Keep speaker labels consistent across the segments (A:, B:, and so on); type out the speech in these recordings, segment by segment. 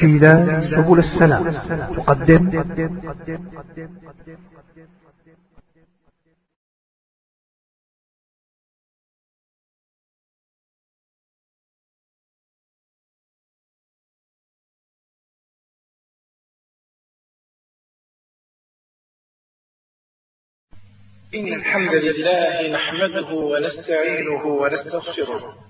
A: تسجيلات سبل السلام. تقدم.
B: إن الحمد لله نحمده ونستعينه ونستغفره.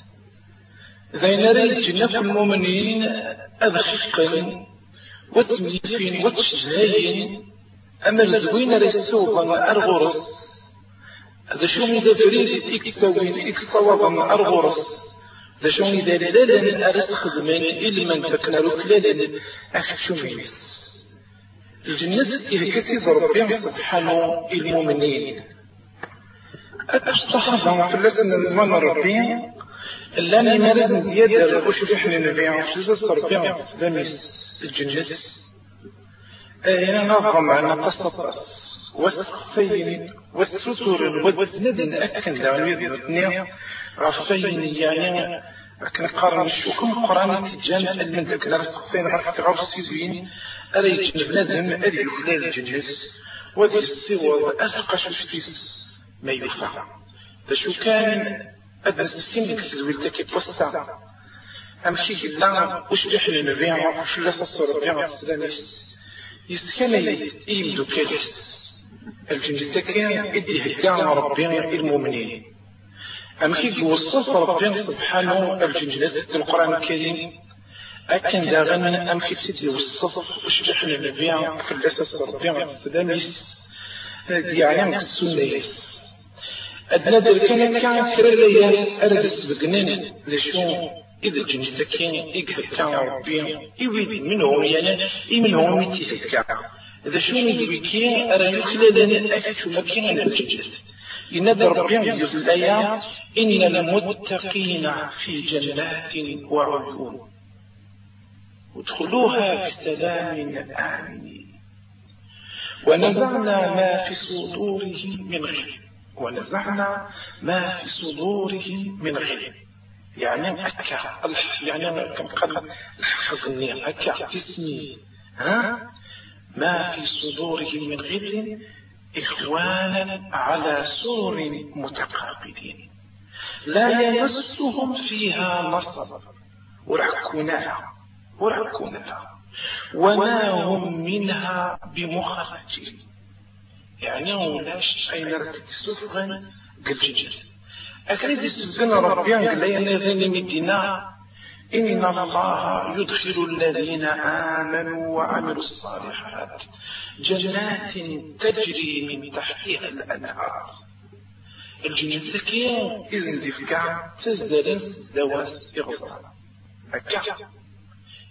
B: ذين ري الجنة المؤمنين أذخقا وتميفين وتشجهين أما الذوين رسوبا أرغرس هذا شو إذا فريد إكسوين إكسوضا أرغرس هذا شو إذا لالن أرس خدمين إلي من فكنا لكلالن أخشو ميس الجنة إذا كتيز ربي سبحانه المؤمنين. الصحابة في اللسن زمان ربي اللي ما لازم زيادة وش بيحنا نبيع جزء ربي دمس الجنة هنا نظم معنا قصة والسقفين والستر والندن أكن دعوية الاثنين رفين يعني لكن قارن الشوكم قرآن تجان المنزل كنا السقفين راح تغار السيزوين أري يجنب ندم أري يخلال الجنس. وذي الصور أثقى شفتيس. ما يفهم. فشو كان أدرس السن كتزويل تكي بوستا أمشي كلا بيحل نبيع وش لسا الصورة بيع السلاميس يسكن يمدو كاليس الجنة كان إدي هكا ربي المؤمنين. أمشي وصف ربي سبحانه الجنة القرآن الكريم. أكن داغن أمشي تدي وصف وش بيحل نبيع في الأساس ربي السلاميس يعني السنة. أدنى دركنا كان كرا ليا أردس بقنين لشو إذا جنت كين إجهد كان ربي يويد منهم يعني إي منهم يتهكا إذا شو يدوي كين أرى يخلدني أكشو مكين الجنت إن ربي يزليا إن المتقين في جنات وعيون. ادخلوها بسلام آمنين. ونزعنا ما في صدورهم من غير. ونزعنا ما في صدورهم من غل يعني أكا. يعني كم قال الحقني أكا تسمي ها؟ ما في صدورهم من غل إخوانا على سور متقابلين. لا يمسهم فيها نصب. ورحكونها ورحكونها وما هم منها بمخرجين. يعني ولاش أين رتك سفغا قل جيجل أكريد السفغن ربيان قال لي مدينة إن الله يدخل الذين آمنوا وعملوا الصالحات جنات تجري من تحتها الأنهار. الجنة ذكية إذن دفكا تزدلس دواس إغزال أكا.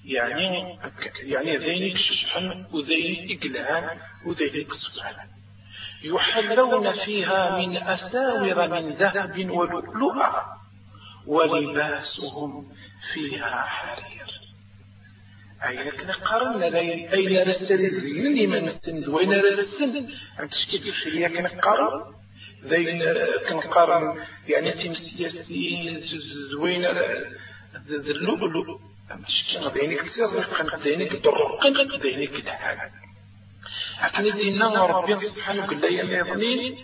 B: يعني يعني ذينك ششحن وذينك إقلان وذينك سبحان يحلون فيها من أساور من ذهب ولؤلؤا ولباسهم فيها حرير. أين كنقارن أين رسل الزين لمن السند؟ وين رسل عم تشكي في الحلية كنقارن ذين كنقارن يعني تيم السياسيين زوين اللؤلؤ عم تشكي بينك تسير بينك درقن بينك دهان لكن دينا ربي سبحانه لي يظنين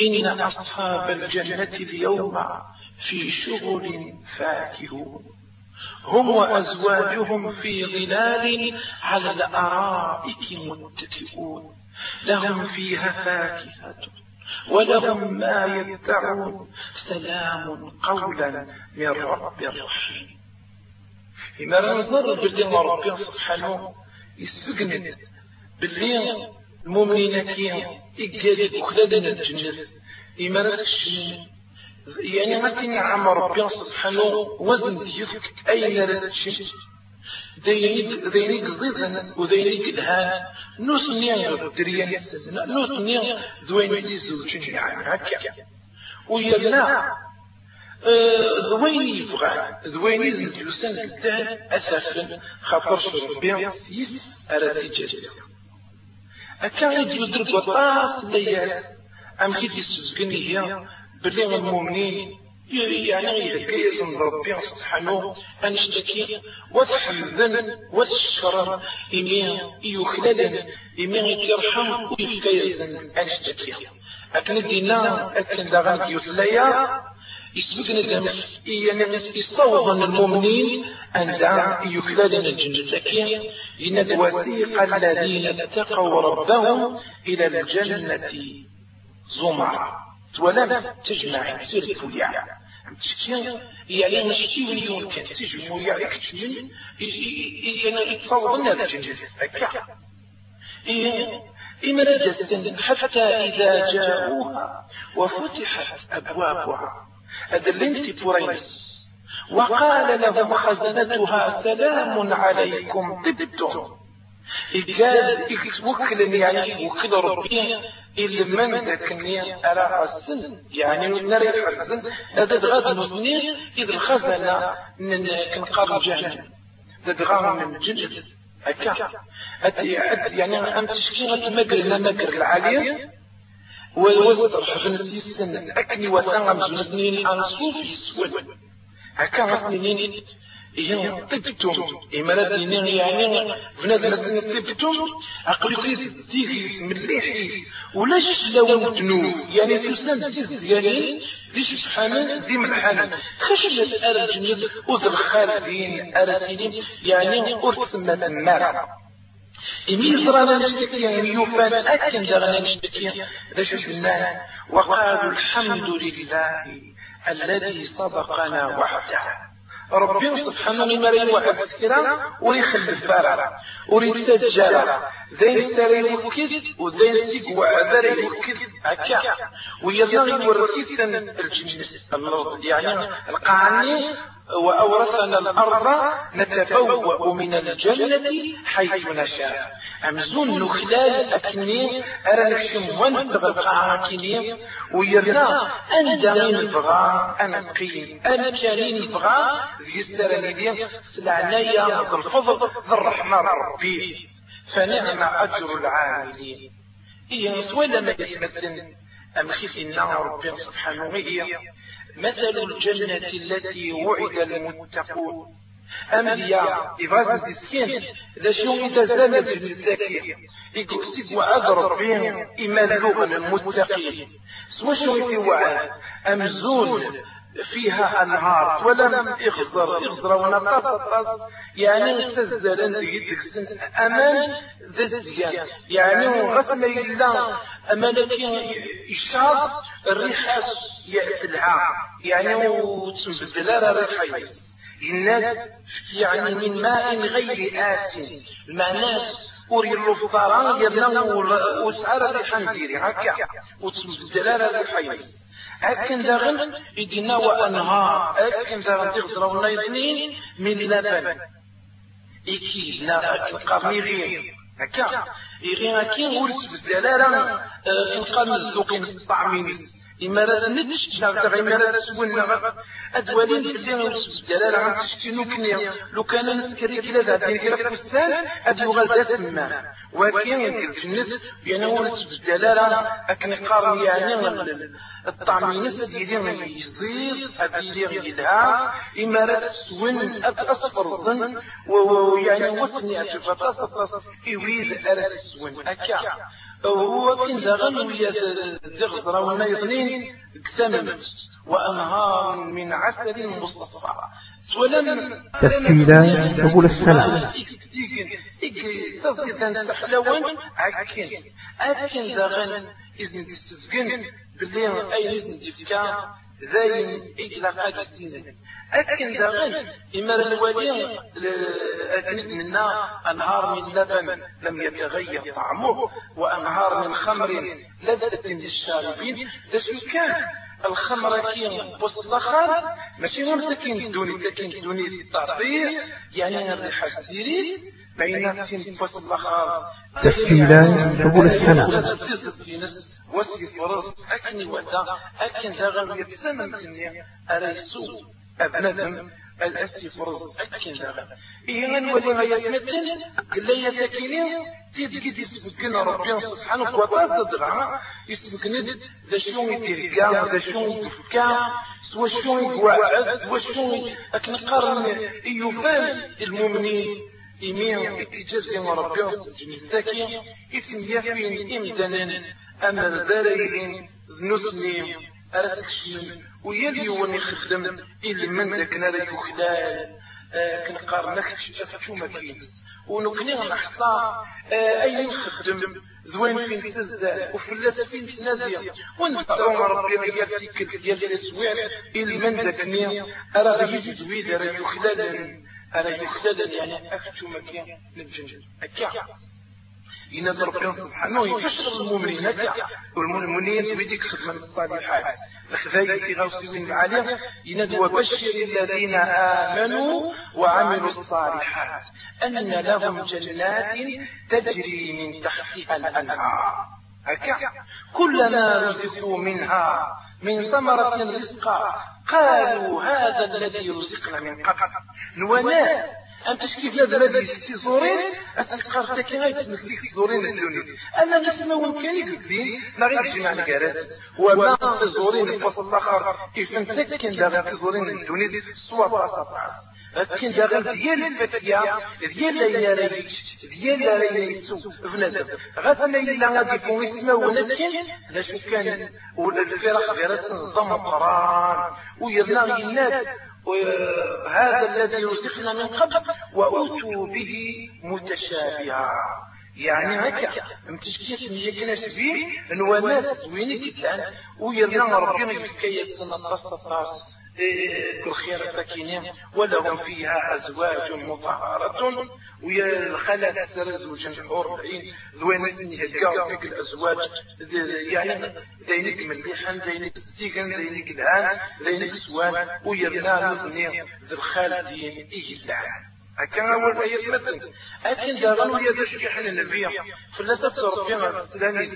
B: إن أصحاب الجنة اليوم في شغل فاكهون. هم وأزواجهم في ظلال على الأرائك متكئون. لهم فيها فاكهة ولهم ما يدعون. سلام قولا من رب رحيم. إما ننظر باللي ربي سبحانه يسجن باللي المؤمنين كي إقاد وخلادنا الجنة. إما نتكشن يعني ما تنعم ربي سبحانه وزن ديفك أين رتشن دينيك دينيك زيدن ودينيك الهان نوس نيان دريان السزنا نوس نيان دوين زيزو تشني يعني هكا ويلا ذوين يبغى. ذوين يزن يوسن الدان أساسا. خاطر ربي سيس أراتي جزيرة أكان يجي يدرك وطاس ليال أم كي تسزقني هي بلي المؤمنين يعني يكيز ربي سبحانه أن اشتكي وتحمذن وتشكر. إمي يخلدن إمي يترحم ويكيز أن اشتكي أكن دينا أكن دغان يثليا يسبقنا يعني يصوغ المؤمنين أن يخلدن الجنة لكن إن وسيق الذين اتقوا ربهم إلى الجنة زمرا ولم تجمع سير فليا تشكي يعني نشتي مليون كان تجمع يعني كتشمن يعني يتصور لنا الجنة هكا إما نجسن حتى إذا جاءوها وفتحت أبوابها أدلنت بريس وقال لهم خزنتها سلام عليكم. طبتم. قال وكل يعني وكل ربي اللي من ذاكني أرى السن يعني نرى السن هذا غاد نثني إذ الخزنة كنقار جهنم. هذا غاد من جنة هكا يعني أم تشكي مقر لا مقر العالية؟ والوزر حفن السن أكني وثنغم زنسنين أنصوف يسود هكا مثنين إيه طبتم إما لدينا يعني بناد مسن طبتم عقلي كريد تيجي مليحي ولاش لو تنوف يعني سوسان تيز يعني ديش سبحانه دي ملحانة خشش أرى الجنة وذ الخالدين أرى يعني أرسم ثمارة إمي أكن نشتكي وقالوا الحمد لله الذي صدقنا وحده ربي سبحانه لما واحد سكرا وريخل الفارع وريد سجارة ذين ساري يوكد وذين سيق وعذر يوكد هكا ويلا يورثيثا الجنة يعني القعني وأورثنا الأرض نتبوأ من الجنة حيث نشاء. أمزون نخلال أكني أرى نكشم ونستغل قاعكني ويرنا أن دامين البغاء أن قيم أن كانين البغاء. يسترني لي سلعنايا ذا الفضل ذا الرحمن ربي. فنعم أجر العاملين. هي ولا ما يتمثل أم خيف النار ربي سبحانه هي مثل الجنة التي وعد المتقون. أنبياء إبراز مسكين ذا شو إذا زالت الزكية يقول سيد وعد إما لغة المتقين. سوى شو في وعد أمزون فيها أنهار. ولم اخزر اخزر ونقص يعني تزل انت يدك سن أمان ذا الزيان يعني غسل إلا أمانك إشار الريح العام يعني وتنبدل الريح يس الناس يعني من ماء غير آسن. ناس وري الفطران. يرنا وسعر الريح نتيري هكا. وتنبدل الريح يس أكن داغن يدينا وأنهار. أكن داغن تغسر اثنين من لبن. إكي لا قرني غير هكا. إغي هكي ورس بالدلالة. إنقال الذوقين الطعمين إمارة نتش نغتغ إمارة سونا أدوالين اللي ورس بالدلالة. عن كنيا. لو كان نسكري كلا ذا دين كلا فستان أدو غالدا سما. ولكن الجنة يعني ورس بالدلالة. أكن قارن يعني الطعم يسدي يصير أدير يدها إما لا تسون أصفر الظن ويعني وسني أشوف أصفر يريد ألا تسون أكا هو كن دغن ويا ذغزرة وما يظنين اكتملت وأنهار من عسل مصفى.
A: ولم تسكيلا سبل السلام.
B: تصديقا تحلوان عكين. أكن دغن إذن تستسقن باللي أي نزن دفكا ذاين إلى قاد السنين أكن داغن إما الوالي أكن منا أنهار من لبن لم يتغير طعمه وأنهار من خمر لذة للشاربين. دسو كان الخمر كي بصخر ماشي هو مسكين دوني سكين دوني التعطير يعني الريحة ستيريت بين سين بصخر
A: تسهيلات سبل السلام
B: وسي فرص أكني ودا أكن داغن يتسمم تنيا أريسو أبندم الأسي فرز أكن داغن إيه نولي ما يتمثل قل لي يتكينين تيد قد يسبقنا ربنا سبحانه وتعالى دغا يسبقنا ذا شون يترقا ذا شون يفكا سوا شون يقعد سوا شون أكن قرن يفان المؤمنين إمين اتجاز ربنا سبحانه وتعالى يتميافين إمدانا أنا الدارين نثني أرتكشمن ويلي وني خدم إلي من ذاك نار يخلال آه كنقار نكتش أفتشو ما كينس ونكني نحصى آه أي نخدم ذوين فين تزدا وفلاس فين تنادي. ونفعلهم ربي غيابتي ديال التسويع إلي من ذاك نيا أرى غيجي زويد أرى يخلال أرى يخلال يعني أفتشو ما كين للجنجل أكا ينادى ربنا سبحانه يبشر المؤمنين. والمؤمنين بيديك خدمة الصالحات. الخذاية غوصين العالية ينادى وبشر الذين آمنوا وعملوا الصالحات أن لهم جنات تجري من تحتها الأنهار. هكا كلما رزقوا منها من ثمرة رزقا قالوا هذا الذي رزقنا من قبل. نوناس أنت كيف لا الذي ستي زورين أتذكر تاكي غاية تمثليك زورين الدنيا أنا نسمى ومكاني قلتين لا غير جمع الكراس وما تزورين الفصل الآخر؟ كيف انت كان داغا تزورين الدنيا سوا فرصة لكن داغا ديال الفتية ديال لا ريش ديال لا ريسو بنادم غاسا إلا غادي يكون اسمه ولكن لا شو كان؟ والفرق غير نظام قران ويرنا يناد وهذا الذي رزقنا من قبل وأوتوا به متشابها. يعني هكا متشكيت نيكنا سبيه انو ناس وينك الآن ويرنا ربنا يفكي السنة طاس طاس كل خير فاكينين ولهم فيها أزواج مطهرة ويا الخلا تسر زوج حور عين ذوين اسمي هدقا فيك الأزواج يعني دينك مليحا دينك ستيقن دينك الهان دينك سوان ويرنا نزني ذي الخال دين إيه اللعن هكا أول ما يتمثل أكن داغنو يا شجح النبي. فلسة ربنا السلاميس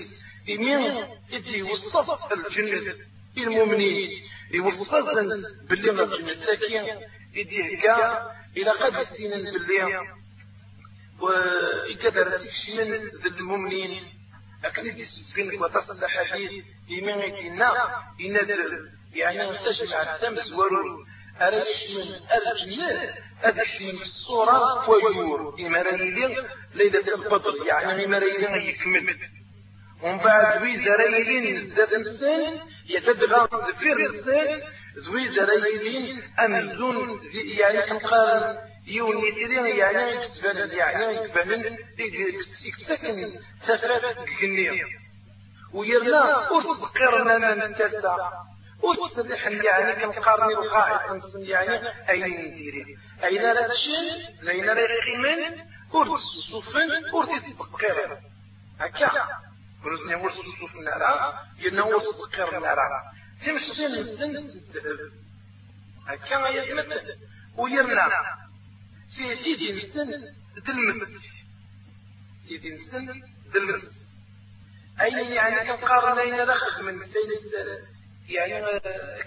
B: إمين إدي وصف الجنة المؤمنين. يوصفزن باللي ما الجنة لكن إدي هكا إلى قد السنين باللي. وإكدر تكشمن ذي المؤمنين. لكن يدي سبين وتصل حديث إمين إدينا ينادر يعني تجمع التمس ورور. أرش من الجنة أدش من الصورة ويور إماريلين ليلة البدر يعني إماريلين يكمل. ومن بعد ذوي زرايلين الزاد السن يتدغى زفير السن ذوي زرايلين أمزون يعني كنقارن يوني ترين يعني يكسفن يعني يكفن يكسكن تفات جنية ويرنا أصدقرنا من تسع وتصلح يعني كنقارني القاعد يعني أين نديري أين لا تشين لين لا يقيمن ورد الصوفن ورد تتقير هكا ورزني ورد الصوف النار ينا ورد تتقير النار تمشي الذهب هكا يتمثل ويرنا في تيدي السن دلمس تيدي السن دلمس أي يعني كنقارن أين لخ من سين يعني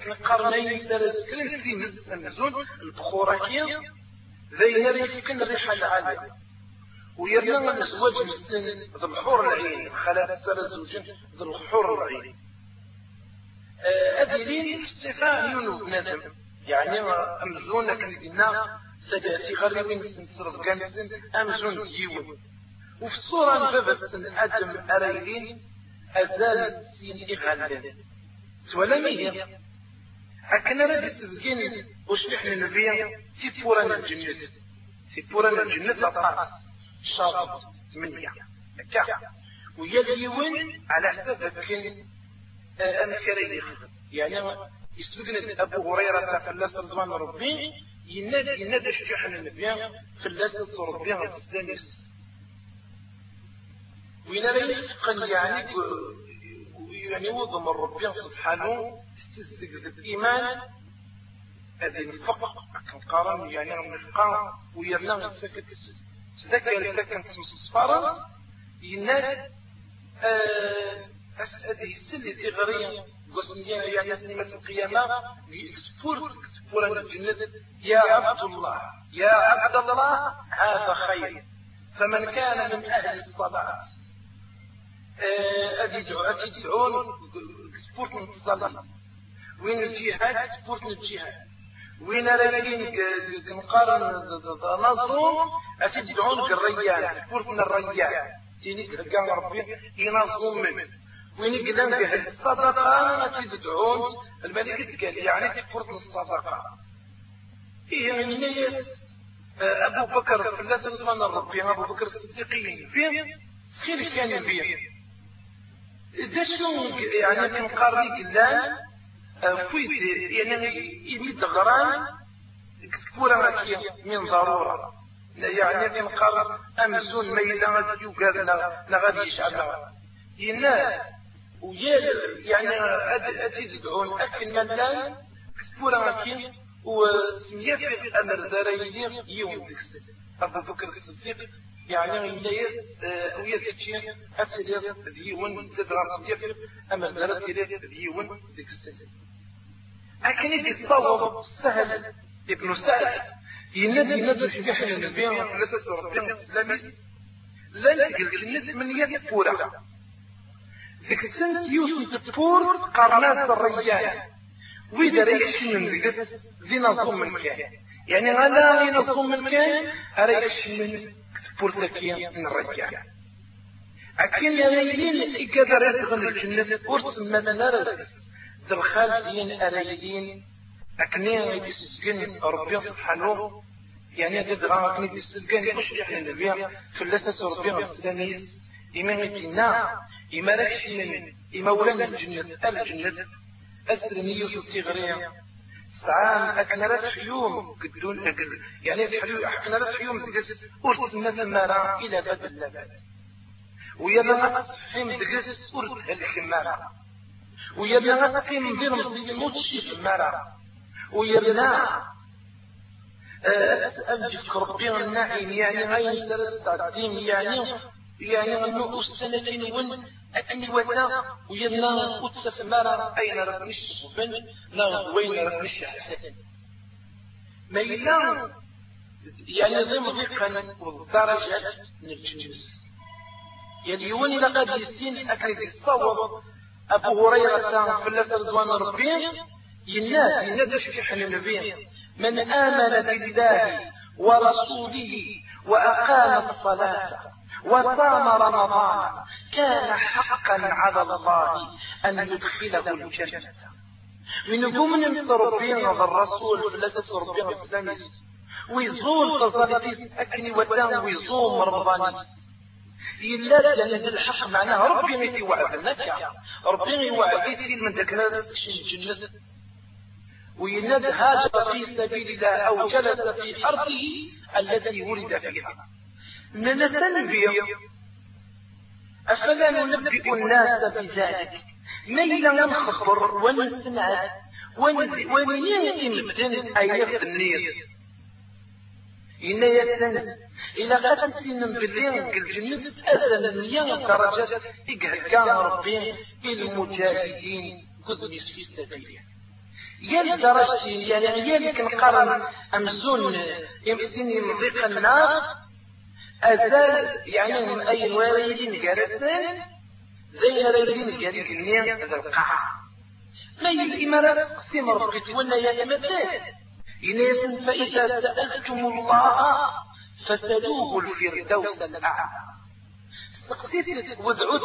B: كنقارنين سلس كل في مس أمازون البخوراكية ذي نري يمكن الريحة العالية ويرنا الزواج بالسن ذو الحور العين. خلال سنة زوجين ذو الحور العين. أدلين استفاء يونو بنادم. يعني أمزون كندينا سداسي غريبين سنصرف كانسن أمزون ديون وفي الصورة نبابا سن أدم أريلين أزال ستين إغالين. تولميه هكنا راه السزكين واش نحن نبيا في بوران الجنة. في بوران الجنة لطاس شاطر ثمانية هكا ويا اليوين على حسب كان أنا كريه يعني يسبقنا أبو هريرة فلاس رضوان ربي يناد يناد الشجاح النبي فلاس ربي الإسلاميس وين راه يفقن يعني يعني وضم ربي سبحانه استزدق الإيمان. هذه نفق كنقارن يعني نفقا ويرنا نتسكت سداك اللي كانت صفارا يناد آه هذه السلة في غرية قسم يعني سنة القيامة. يكسفور كسفور الجنة. يا عبد الله يا عبد الله هذا خير. فمن كان من أهل الصلاة أدي تدعون سبورت الصلاة. وين الجهاد؟ سبورت الجهاد. وين راكين نقارن نظم أتدعون الريان سبورت الريان تيني كان ربي ينظم منه وين قدام به الصدقة؟ تدعون الملكة قال يعني تفرض الصدقة. إيه من الناس أبو بكر في الله سبحانه ربي أبو بكر الصديقين فيه خير كان ده شنو؟ يعني كنقارني قلان فيت يعني يمد غران كسبورة ماكية من ضرورة. يعني كنقارن أمزون ميلا غادي يوكاد لا غادي يشعل. ينا ويا يعني أتي تدعون أكل ملان كسبورة ماكية وسمية في أمر داريني يوم. ديكس أبو بكر الصديق يعني إلا يس ويا تشي أتسير ديون تدرى سيف أما درت إليه ديون ديك السنة لكن يدي الصواب سهل ابن سهل ينادي ينادي حاجة النبي ثلاثة ربيع الإسلامي لا تقل كنت من يد فورة ديك السنة يوسف تفور قرنات الرجال. وإذا ريكش من ديكس ذي نظم من كان. يعني أنا لي نظم من كان أريكش من فرصكيا من الرجال. أكين يلين إقدر يدخل الجنة ورس مثلا ذا الخالدين أريدين أكنين يتسجن ربي سبحانه. يعني هذا دغا أكني يتسجن يخش يحن النبي. في اللسنة ربي السلاميس إما يتنا إما من إما ولا الجنة الجنة. السلمية تغريا سعام أكنرت حيوم قدون أقل يعني أكنرت حيوم تقس. أرس مثمرة إلى باب اللبن ويلا نقص حيم تقس أرس الحمارة نقص حيم بين مصدي موتشي حمارة ويلا أسأل ربي النعيم يعني غير سنة الدين يعني يعني أنه السنة ون أني وزا ويلا قدس مارا أين ربنش صبن لا وين ربنش حسن ما يلا يعني ضم ضيقا والدرجات الجنس يعني يوني لقد يسين أكيد الصواب أبو هريرة في الله رضوان ربي يناد في حل النبي من آمن بالله ورسوله وأقام الصلاة وصام رمضان كان حقا على الله أن يدخله الجنة. من يقوم ننصر بين الرسول فلا تنصر بين الإسلام ويزول تظالتيس أكني ودان ويزوم رمضان إلا لأن الحق معناه ربي ميتي وعدنك ربي وعديتي من ذكرى سكشن الجنة ويند هاجر في سبيل الله أو جلس في أرضه التي ولد فيها. ننسنبي أفلا ننبئ الناس بذلك؟ ميلا نخبر ونسمع؟ ونيهم بدن أيف النير؟ إن يسن. إلى غد سنن بالليل الجنة أذن مليون درجة إقهقان ربي المجاهدين قدس في سبيله يل درجة يعني يل كنقارن أمزون يمسين يمضيق النار. أزال يعني أي والدين جالسين زي رجلين جالي كنين ذا القاع ما الإمارات قسم ربك ولا يا مدان إناس فإذا سألتم الله فسلوه الفردوس الأعلى. سقسيت ودعوت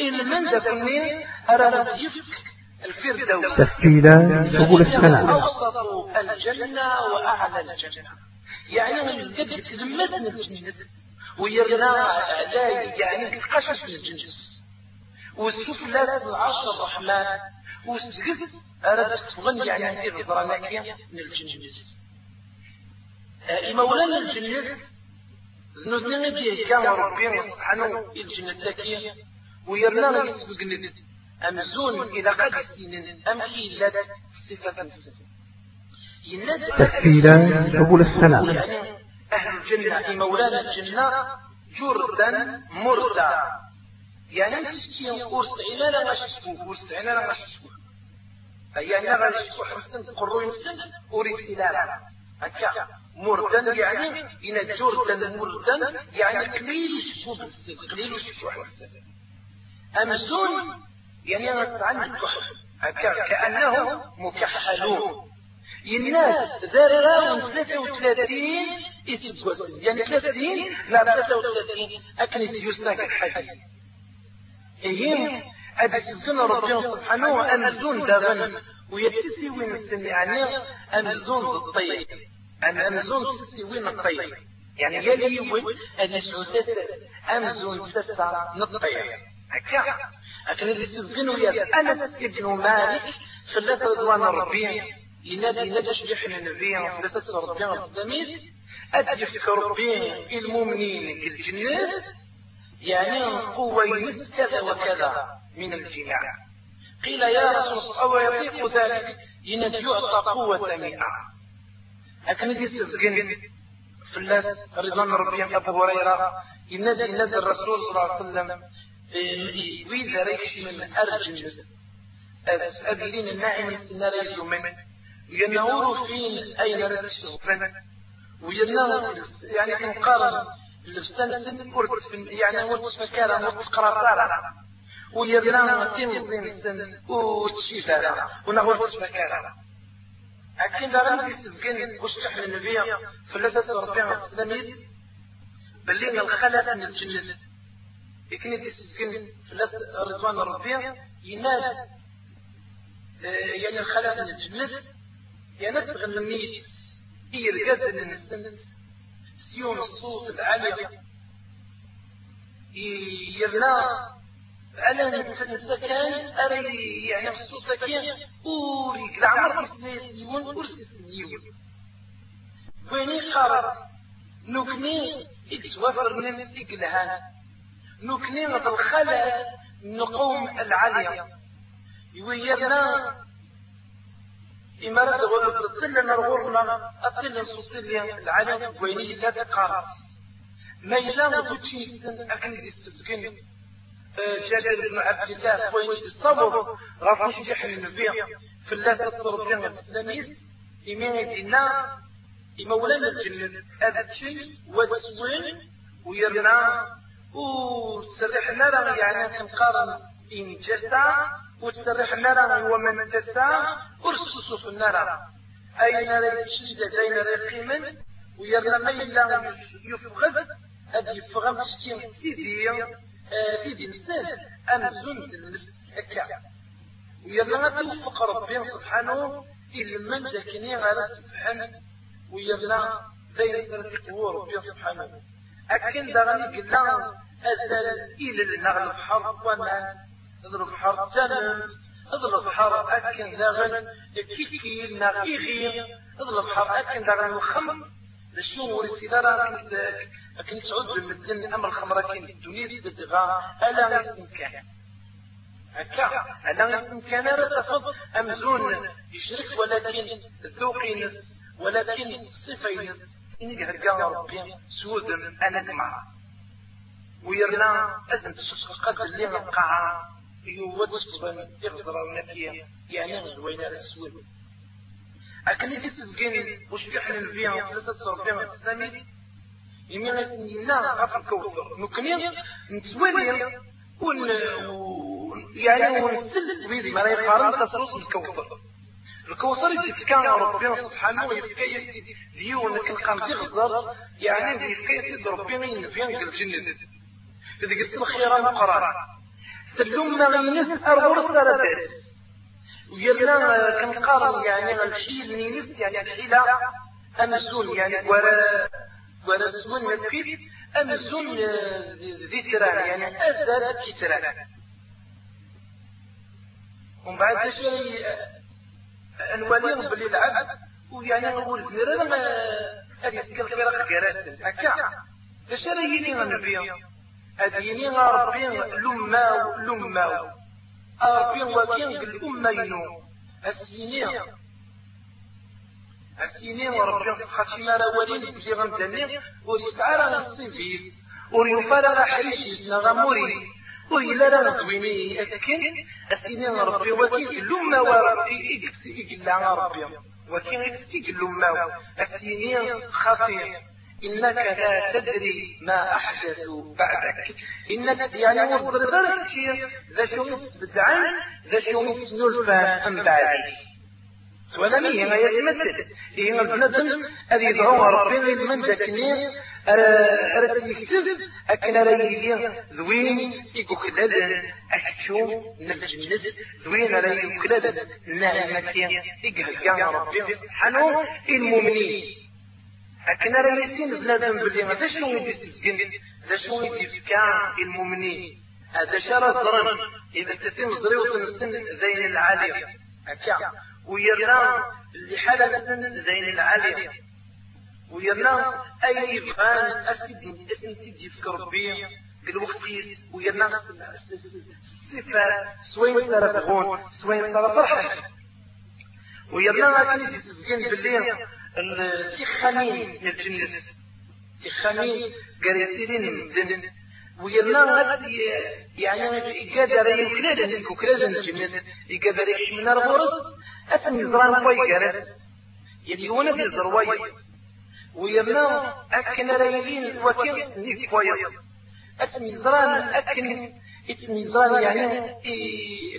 B: إن من ذا كنين أرى يفك الفردوس.
A: تسجيلات سبل السلام.
B: أوسط الجنة وأعلى الجنة. يعني من الجد تلمسنا الجنة ويرنا أعداء يعني تقشش من الجنس. والسفلى العرش الرحمن وسجد أردت تغني يعني من كان ربي سبحانه الجنة التي ويرنا أمزون إلى قد لا صفة
A: سبل السلام.
B: يعني أهل الجنة مولانا الجنة جردا مردا. يعني تشتي قرص عنا لا غاشتكو قرص عنا لا غاشتكو يعني غاشتكو حسن قرو ينسن أريد سلالا هكا مردا يعني إن جردا مردا يعني قليل شكو بالسن قليل شكو حسن أمزون يعني غسعن الكحل هكا كأنه مكحلون. الناس ذرراون 33 اسم يعني 30 لا 33 أكنت يساك الحديث إيهم أدي سبسنا ربنا سبحانه أمزون داغن ويبتسي وين السن يعني أمزون الطيب. أم أمزون تسي وين الطيب. يعني يلي وين أدي سوسس أمزون تسا نطيب هكا. لكن اللي سبقنوا يا أنس ابن مالك ثلاثة رضوان ربي ينادي ندش جحن النبي ثلاثة ربي التلاميذ أدفك ربي المؤمنين الجنات يعني قوة ينس كذا وكذا من الجماع قيل يا رسول الله أو يطيق ذلك؟ ينادي يعطى قوة مئة. لكن دي سبقن فلاس رضوان ربي أبو هريرة ينادي ينادي الرسول صلى الله عليه وسلم وإذا ريكش من أرجل. أدلين الناعم السناري يومين وينور فين أين رتشوفن وينور يعني كنقارن الفستان سن كرت يعني وتش مكارا وتش قراصارا ويرنا تيمزين سن وتشيفارا ونغور تش مكارا أكين دارن دي سبقين وش تحمل النبي فلسة ربيع السلاميس بلين الخلق من الجنة. يكن يتسجن فلاس رضوان ربي ينال يعني الخلق من الجنة. يعني تغنميت الجزء من السنة. سيون الصوت العالي يرنا على نسكان أري يعني الصوت كان أوري العمر سنيسيون أرسي سنيون ويني خارت نكني اتوفر من إقلهان نكني الخلل نقوم العالية ويرنا إمارة غرفة نرغرنا أقل صوتيا العالم ويني لا تقارص. ما يلا بوتشي أكن دي السكين جابر بن عبد الله وين الصبر رافوش جحن النبي في الله تصرف لنا التلاميذ إيمان دينا إمولانا الجنة أبتشن وتسوين ويرنا وتسرح لنا يعني كنقارن إن جسا وتسرح لنا ومن تسا ورسوسو في النار أين الشدة أين القيمة ويرنا ما إلا يفقد؟ هذه يفغم تشتين سيدي سيدي نسان أمزون هكا ويرنا توفق ربي سبحانه إلا من ذاكني على سبحانه. ويرنا ذي سنة قوة ربي سبحانه. أكن دغني قلنا أزل إلى النغل بحر وما نضرب حر تنمت اضرب حر أكن دغن كيكي نغيغي اضرب حر أكن دغن الخمر. لشنو ورسيدارا لكن تعود بالمدن أمر الخمرة كين الدنيا تدغى ألا نسم كان هكا ألا نسم كان رتفض أمزون يشرك ولكن ذوقي نس ولكن صفة نس إني هرقا ربي سود أنا جمع ويرنا أزن تشقق اللي القاعة يوضصبا يغزر النبي يعني غزوين على السود أكن يجي تسجيني وش بيحن فيها ثلاثة صرفين الثاني يمين غسنينا غف الكوثر نكني نتولي ون يعني ونسل بيدي ما يقارن تصرف الكوثر. الكوثر كان ربنا سبحانه يفكى يسي ديو انك القام يغزر يعني يفكى يسي ربنا ينفين الجنة. إذا قلت الخيران قرار تلوم ما غينس أرغور سردس ويرنا كان قارن يعني الشيء اللي نس يعني الحيلة أمزون يعني ولا ولا سمون الكيف أمزون ذي تران يعني أزل كتران ومن بعد اش نولي بلي العبد ويعني نقول زير أنا هذه يسكر فرق كراسن هكا. اش راه يني غنبي هذه ربي لما لما. ربي وكين الأمة ينو. السيني السيني وربي خاطشي ما ولين بلي غندني. وريسعى راه نصيفيس وريوفا راه حريشيس نغاموريس وإلا لا ندويني أكن السيني ربي وكين الأمة وربي. إكسي إلا ربي وكين إكسي الأمة السيني خطير إنك لا تدري ما أحدث بعدك. إنك يعني درجة شيء ذا شو بدعان ذا شو نلفا أم بعدك ولا مي ما يتمثل إيه البنادم أذي يدعو ربي من ذاكني أرد يكتب أكن رأي زوين يقوكلد أكتشو نجنز زوين رأي يقوكلد نعمتي يقهجان ربي. سبحانه إلمؤمنين. لكن راه يسين بنادم بلي هذا شنو يدي السجن هذا شنو يدي فكا المؤمنين؟ هذا شرى زرن إذا تتم زريو السن زين العالي هكا ويرنا اللي حال السن زين العالي ويرنا أي فان أسد اسم تدي في ربي. بالوقت ويرنا الصفات سوين تغون سوين صار فرحة. ويرنا غادي السجن باللي التخامين الجنس تخامين قريتين مدن ويلا غادي يعني يقدر يكلاد يكلاد الجنس يقدر يشمنا الغرس أتني زران كوي قرس يلي وأنا في زرواي ويلا أكن ريلين وكين سنيك كوي أتني زران أكن اتني زران يعني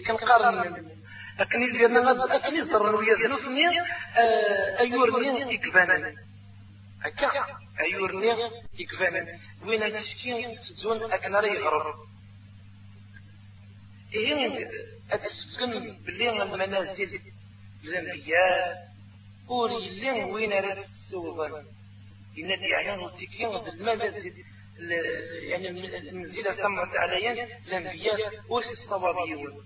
B: كنقارن أكني غاد أكني ويا ذنوسني آه، أيورني إكفانا هكا أيورني إكفانا وين تشكي تزون أكنا ري غرب إيه أتسكن بلي المنازل الأنبياء أوري اللي وين راه السوضان إن يعني وتيكي المنازل يعني المنزلة ثمت عليا الأنبياء وش الصوابيون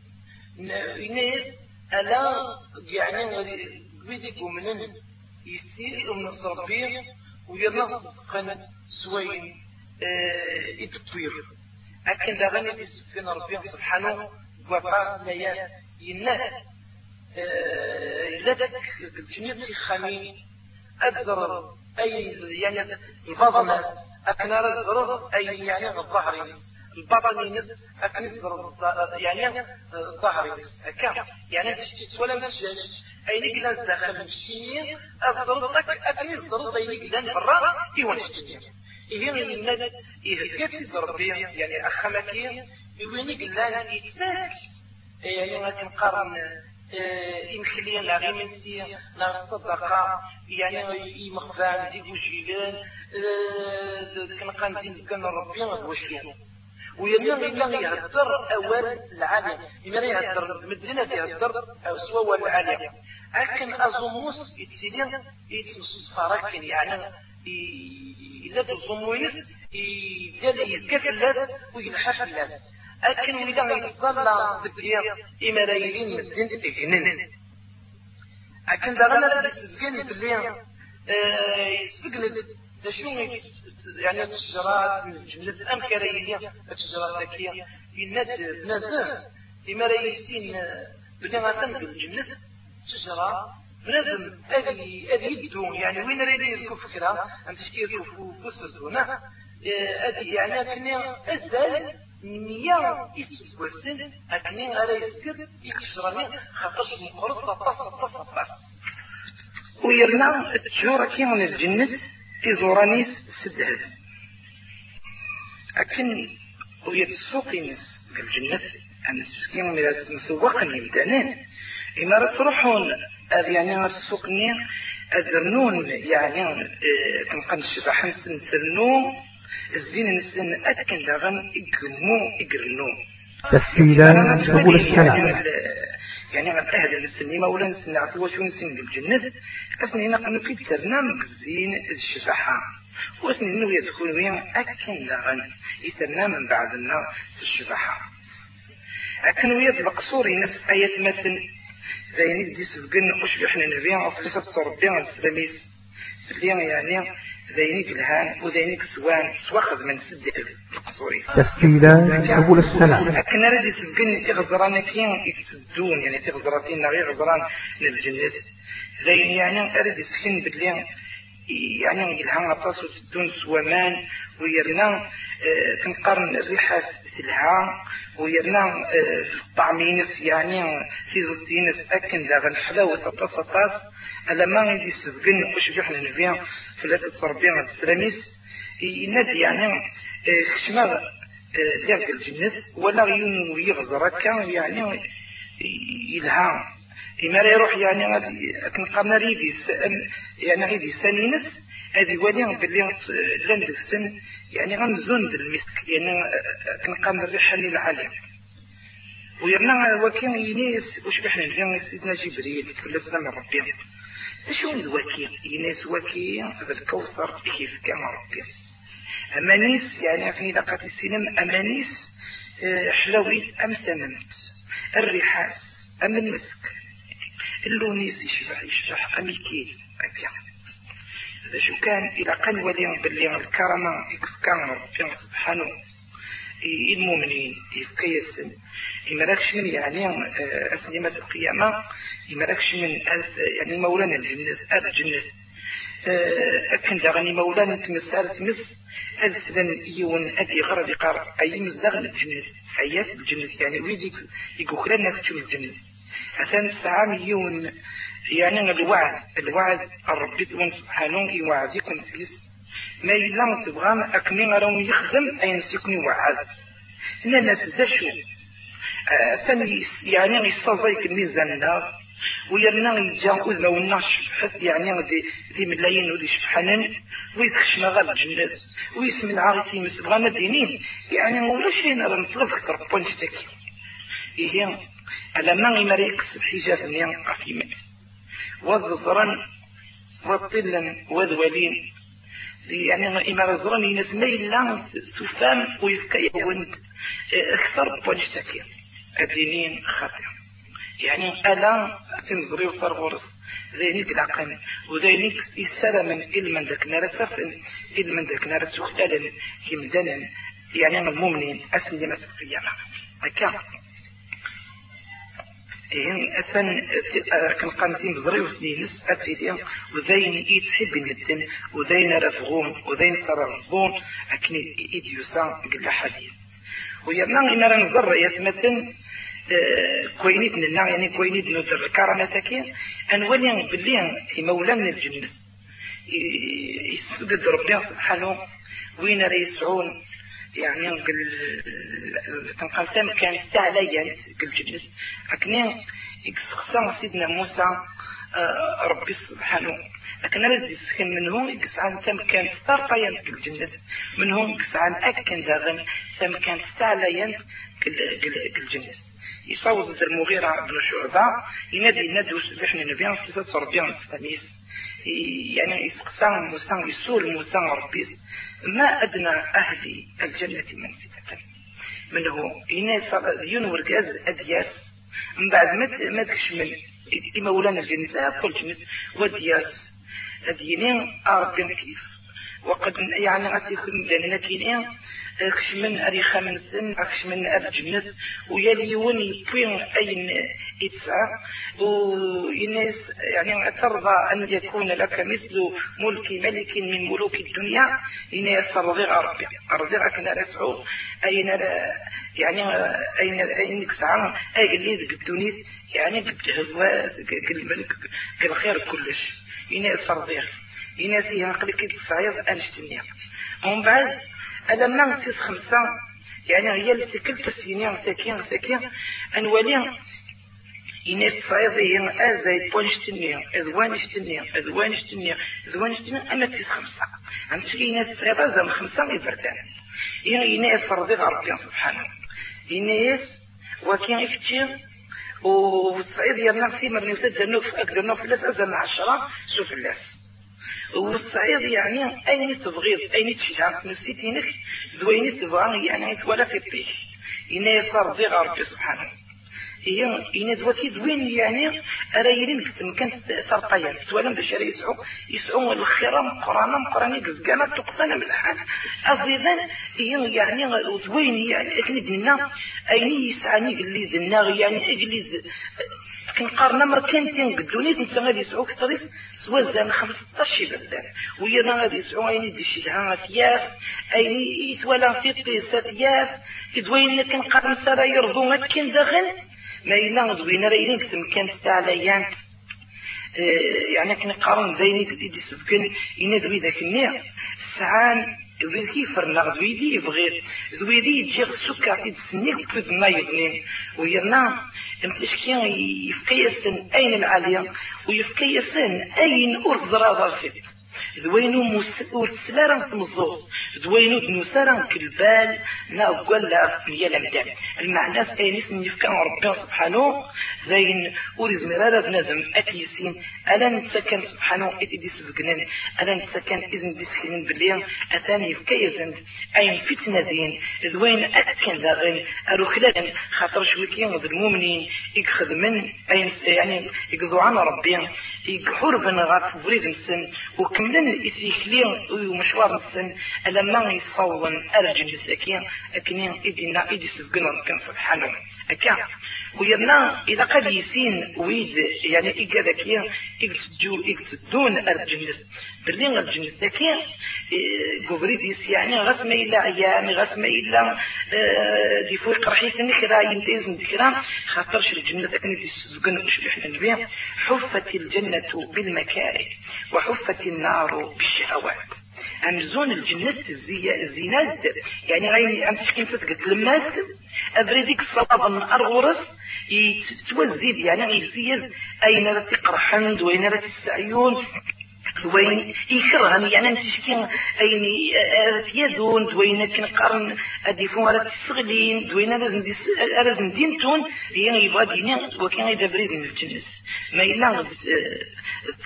B: الناس ألا يعني بدك ومن يستير من الصربية وينصقن سوين آه التطوير أكن دغني تسفين ربي سبحانه وفاس ليا ينه آه لدك الجنية خمين أكثر أي يعني الفضل أكنار الظروف أي يعني الظهر. البطن ينس أكن يعني ظهري هكا يعني تشتت ولا ما تشتش أين قلنا داخل الشيء أفضل لك أين قلنا برا إيوان تشتت إيه الند إيه كيف ربي يعني أخمكي إيوان قلنا يتساك يعني غادي نقارن إمخليا لا غير من سي لا الصدقة يعني يمخفان ديك وجيلان كنقان دين كان ربي واش كانوا ويلا إلا يهدر أول العالم. إما يهدر مدينة يهدر أو سوى العالم. لكن أزموس يتسيلين يتسمس فاركن يعني إلا تزمويس يدل يسكت الناس ويلحف الناس. لكن إذا يتصلى ذكير إما رايلين مدين إجنن لكن دغنا بسجل باللي يسجل شو يعني الشجرات أم كرينية الشجرات ذكية يناد بنادم لما لا يسين بني مثلا بالجنة شجرة بنادم أدي أدي يدو يعني وين ريدي يركب فكرة أم تشكي يركب فسردونا أدي يعني أكني أزال مية يسوس وسن أكني على يسكر يكشرني خاطرش مقرص تصف تصف بس ويرنا التجارة كي من الجنة إزورانيس سدهد أكن ويا السوقينس في الجنة أن السكين من مسوقا يمتنين إما رتروحون أذ يعني السوقني أذرنون يعني آه، كنقن الشبح نسن ثرنو الزين نسن أتكن داغن إقمو إقرنو.
A: تسهيلا سبل السلام
B: يعني أنا أهل السنة ولا نسن عطي وشو نسن بالجنة؟ أسني نقنو كي ترنام بزين الشفاحة. واسني إنه يدخل وين أكن لغن يسرنا من بعد النار الشفاحة. أكن ويد القصور ينس آيات مثل زين دي سبقن وش بيحنا نبيع؟ وفلسة تصربيع السلاميس اللي يعني ذينيك الهان وذينيك سوان سواخذ من سد القصوري.
A: تسجيلات سبل السلام.
B: لكن ردي سبقن إغزران كين يتسدون يعني تغزراتين نغي غزران للجنس ذين يعني أرد سكن باللي يعني الهان غطاس وتدون سوامان ويرنا آه، تنقرن الريحة تلها ويرنا آه، طعمينس يعني في زدينس أكن داغن حلاوة سطاس سطاس ألا ما غادي يسبقن وش بيحنا نبيع ثلاثة صربيع السلاميس ينادي يعني آه، خشمة ديال الجنس ولا غيون ويغزر كان يعني يلها إما يروح يعني كنقارن ريدي يعني غيدي سانينس هذه ولي باللي لأن السن يعني غنزون المسك يعني كنقارن الريحة اللي العالية ويرنا وكان ينيس وش بحنا نبيع سيدنا جبريل في الاسلام ربي. شو الوكيل؟ ينيس وكيل هذا الكوثر كيف كان ربي؟ أمانيس يعني أكني لقات السينما أمانيس آه، حلويت أم ثمنت؟ الريحاس أم المسك؟ اللونيس يشبح يشبح أميكيل هكا شو كان إذا كان ولي باللي الكرامة كان ربي سبحانه. المؤمنين يفكي السن إما راكش من يعني آه، أسلمة القيامة. إما راكش من يعني مولانا الجنة الجنة آه، أكن داغني مولانا تمس تمس. ألسلن يون أدي غرض قار أي مزدغن الجنة حياة الجنة يعني ويديك يقول لنا كتشوف الجنة ساعة مليون. يعني الوعد الوعد الرب سبحانه يوعدكم سيس. ما يلا تبغى أكمل راهم يخدم أين سيكون يوعد. إن الناس دشوا ثاني يعني يستضيق الميزان لا ويرنا يجا أذنا والناش حتى يعني دي دي ملايين ودي شبحانن ويسخش مغال الجنات ويسمن العاغتي مسبغا مدينين يعني ولا شيء نرى نطلب كتر بونشتك إيه. على ما يمريكس الحجاب نيان قفيمة والزرن والطلا والولين يعني إما زرن ينسمي لا سفام ويفكي وند أكثر بونشتك الدينين خاطئ يعني ألا تنزري وترغرس ذينيك العقل وذينيك السلام إلما ذاك نار سفن إلما ذاك نار سختالا كمدانا يعني المؤمنين أسلمة القيامة. هكا إن أثن كان قامتين بزري وسنينس أتسيدي وذين يتحب المدن وذين رفغون وذين صار رفغون أكني إديوسا قل حديث. ويرنا إن نزر يثمتن كوينيت لنا يعني كوينيت نذر كرامتك أن ولي باللي مولانا الجنة يسجد ربنا سبحانه وين راه يعني تنقل تم كان تعليا الجنة أكني يقصقصا سيدنا موسى آه، ربي سبحانه. لكن رد يسكن منهم يقصعان تم كان طرقيا في الجنة منهم يقصعان أكن داغن تم كان تعليا الجنة يصوت المغيرة بن شعبة ينادي ينادي وسبحنا نبيان في ست ربيان يعني يسقسان موسى يسول موسى ربي. ما أدنى أهل الجنة منزلة منه يناس ديون ورقاز أدياس. من بعد ما تكشمل مولانا الجنة كل جنة. ودياس. أدينين أرقم كيف وقد يعني غادي لأن كاين خشمن أري خمسن خشمن الجنة ويلي يون يبين أين يدفع ويناس يعني ترضى أن يكون لك مثل ملك ملك من ملوك الدنيا. إن يسر ربي. أرجع كنا رسعو أين يعني أين أين كسعة أي اللي بالدنيا يعني بالهزوات كالملك كالخير كلش. إن يسر يناسي هنقلك الصعيد أنشتني ومن بعد ألم نغسيس خمسة يعني هي اللي تكل تسيني ساكين ساكين أنوالي يناس صعيد هي أزاي بونشتني أذوانشتني أذوانشتني أذوانشتني أنا تيس خمسة. شكي يناس صعيد أزام خمسة يبردان. يعني يناس رضي ربي سبحانه. يناس وكان يفتير والصعيد يرنا في مرني وتد النوف أقدر نوف لاس أزام عشرة شوف اللاس والصعيد يعني أين تبغيض؟ أين تشجع نفسيتينك ذوين تبغى يعني ولا في الطيش. إنا يصار ضيغ ربي سبحانه. هي إن دواتي زوين يعني أرايلين كتم كانت سرطيان سوالا باش راه يسعو يسعو الخيرة مقرانا مقراني قزقانا تقصانا من الحال. أصيضا هي يعني زوين يعني أكني دنا أيني يسعني قلي دنا يعني أجلي كنقارنا مركنتين قدوني انت غادي يسعو زان 15 بلدان ويا غادي يسعو ايني دي شجعان تياف ايني يسوالا في قيسة تياف كدوين كنقارن سارا يرضو مكن داخل ما إلا دوينا رايلين كتمكن تاع ليان. آه، يعني كنقارن زيني كدي سبكن إنا دوي ذاك النير سعان ذي فرنا غدويدي يبغي ذويدي يجي السكر تيد سنيك كود نايضنين ويرنا امتشكي يفكيسن أين العالية ويفكيسن أين أرز راضا فيت ذوينو ورسلارا تمزوط دوينو دنوسارا كالبال لا وقال يا لمدام المعنى اينيس من يفكا ربي سبحانه ذين ورز مرارة بنادم اتيسين ألا نتسكن سبحانه اتدي سبقنن ألا نتسكن إذن دي سكنين أتاني يفكا يزن. أين فتنة دين؟ ذوين أتكن ذاغن اروكلان خاطر شويكين ذا المؤمنين يخذ من أين يعني يقضوا عن ربي. يقحور غاف بريد نسن وكملن يسيكلين ومشوار نسن ألا ما يصون أرجل الزكية أكنين إدينا إدي سبقنا كان سبحانه. أكا. ويرنا إذا قد يسين ويد يعني إيجا ذكية إيجتدو إيجتدون أرجل برلين أرجل الزكية قبريد يس يعني غسمة إلا عيان غسمة إلا آه، دي فوق رحيث النكرة ينتيز نذكرة خاطرش الجنة أكني دي سبقنا وش إحنا نبيع. حفت الجنة بالمكاره وحفت النار بالشهوات. أمزون الجنة الزينات يعني غير أنت شكين تتقد لماس أبريديك الصلاة الأرغورس يتوزيد يعني يزيد أين لا تقرحند وين لا تسعيون وين يكرهن يعني انت شكين ايني تيادون دوين كنقارن أديفون على تسغلين دوين لازم دينتون هي يبغى دينين وكان يدبريد من الجنس. ما إلا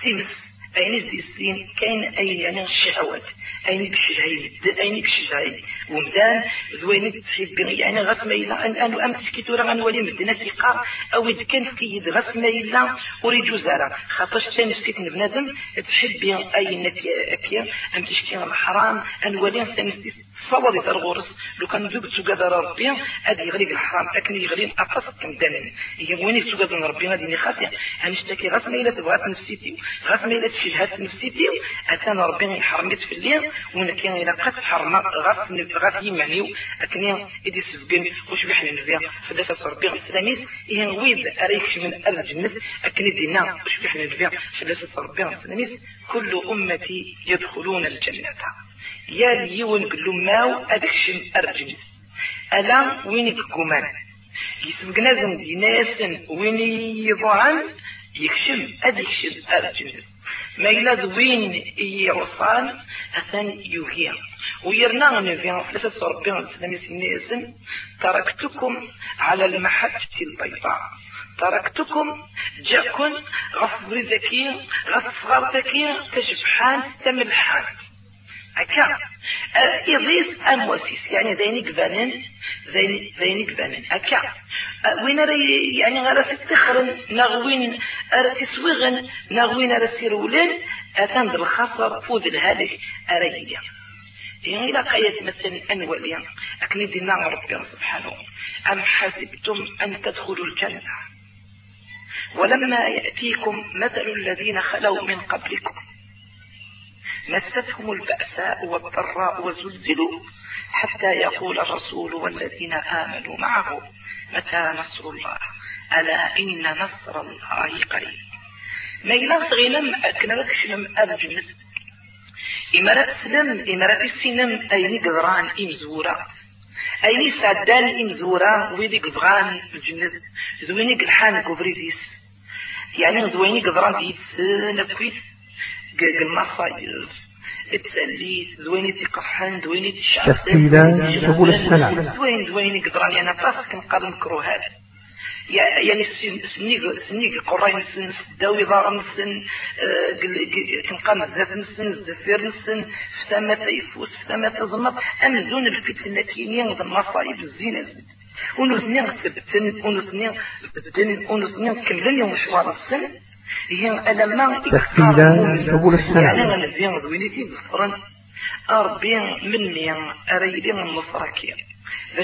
B: تيمس أين السين كاين أي يعني الشهوات أين كشجعي أين كشجعي ومدان ذوين بغي يعني غاس ما إلا أن أن أم تشكيتو راه غنولي مدنا ثقة أو إذا كان كيد غاس ما إلا أريد زارة خاطرش تاني نفسيت بنادم تحب بها أي نتي أكيا. أم تشكي الحرام أن ولي ثاني تصور ترغورس لو كان دوب تسوقا ربي أدي يغلي الحرام. أكني يغلي أقص كم دانا هي وين تسوقا ربي؟ غادي نخاطي هنشتكي غاس ما إلا تبغات نفسيتي ما إلا تشجهات نفسيتي أتانا ربي يحرمت في الليل وين كان إلا قد حرم غاس غاس يمعنيو أكني إدي سبقن وش بحنا نبيع فداسة ربي السلاميس إيه ويد أريكش من أرض الجنة. أكني دينا وش بحنا نبيع فداسة ربي السلاميس كل أمتي يدخلون الجنة. يا ليون قلو ماو أدكشم أرجل ألا وين كومان يسبق نازم دي ناس وين يضعن؟ يكشم أدكشم أرجل ما إلا وين يوصان أثن يوهيا ويرنا نفيا ثلاثة ربنا السلام اسم تركتكم على المحجة البيضاء تركتكم جاكن غفر ذكي غفر ذكي تشبحان تملحان أكا إضيس أموسيس يعني ذينك فانن ذينك فانن أكا وين رأي يعني غير تستخرن نغوين أرى تسويغن نغوين أرى سيرولن أتان بالخاصة فوز الهالك أريديا يعني إلى قياس مثلا أنواليا أكني دينا ربي سبحانه. أم حسبتم أن تدخلوا الجنة؟ ولما يأتيكم مثل الذين خلوا من قبلكم. مستهم البأساء والضراء وزلزلوا. حتى يقول الرسول والذين آمنوا معه متى نصر الله؟ ألا إن نصر الله قريب. ما إلا غينم أكنا شنم أرجنس إمارات سلم إمارات السينم أين قدران إمزورات أين سعدان إمزورا ويدي قدران الجنس ذويني قلحان كوفريديس يعني ذويني قدران ديس نبكويس المصايب تسلي زويني تقحن زويني زوين زويني قدراني أنا بس كنقدر نكرو هذا. يعني سنيق قراي نسن داوي ضار نسن كنقام بزاف نسن الزفير نسن فسامة يفوس فسامة زمط أمزون الفتنة كينيا المصايب الزينة ونوزني ثبتن ونوزني بدن ونوزني كملن يوم مشوار السن هي لما
C: قبول السنة.
B: يعني زوينيتي أربين مني أريدين النصركي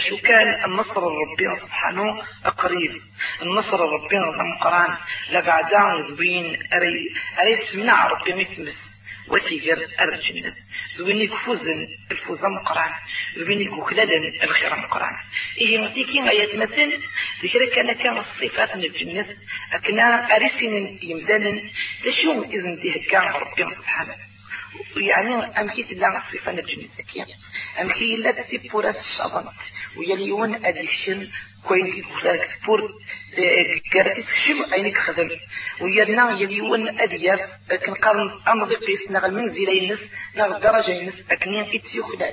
B: شو كان النصر الربي سبحانه قريب؟ النصر الربي المقران لقعدان زوين أري أري سمنا ربي مثمس وتيجر الجنس زويني كفوزن الفوز مقران زويني كخلدن الخير مقران إيه متيكي ما يتمثل ذكر كان كان الصفات من الجنس أكنا أرسن يمدن لشوم إذن تهكا ربي سبحانه يعني أمكي تلا صفة الجنسية أمكي لا تسي بوراس الشبنت ويليون كوين كي كفلارك تبور كارتيس شم أينك خدم ويرنا يليون أدياف كنقارن أمضي قيس نغ المنزل ينس نغ الدرجة ينس أكنين خلال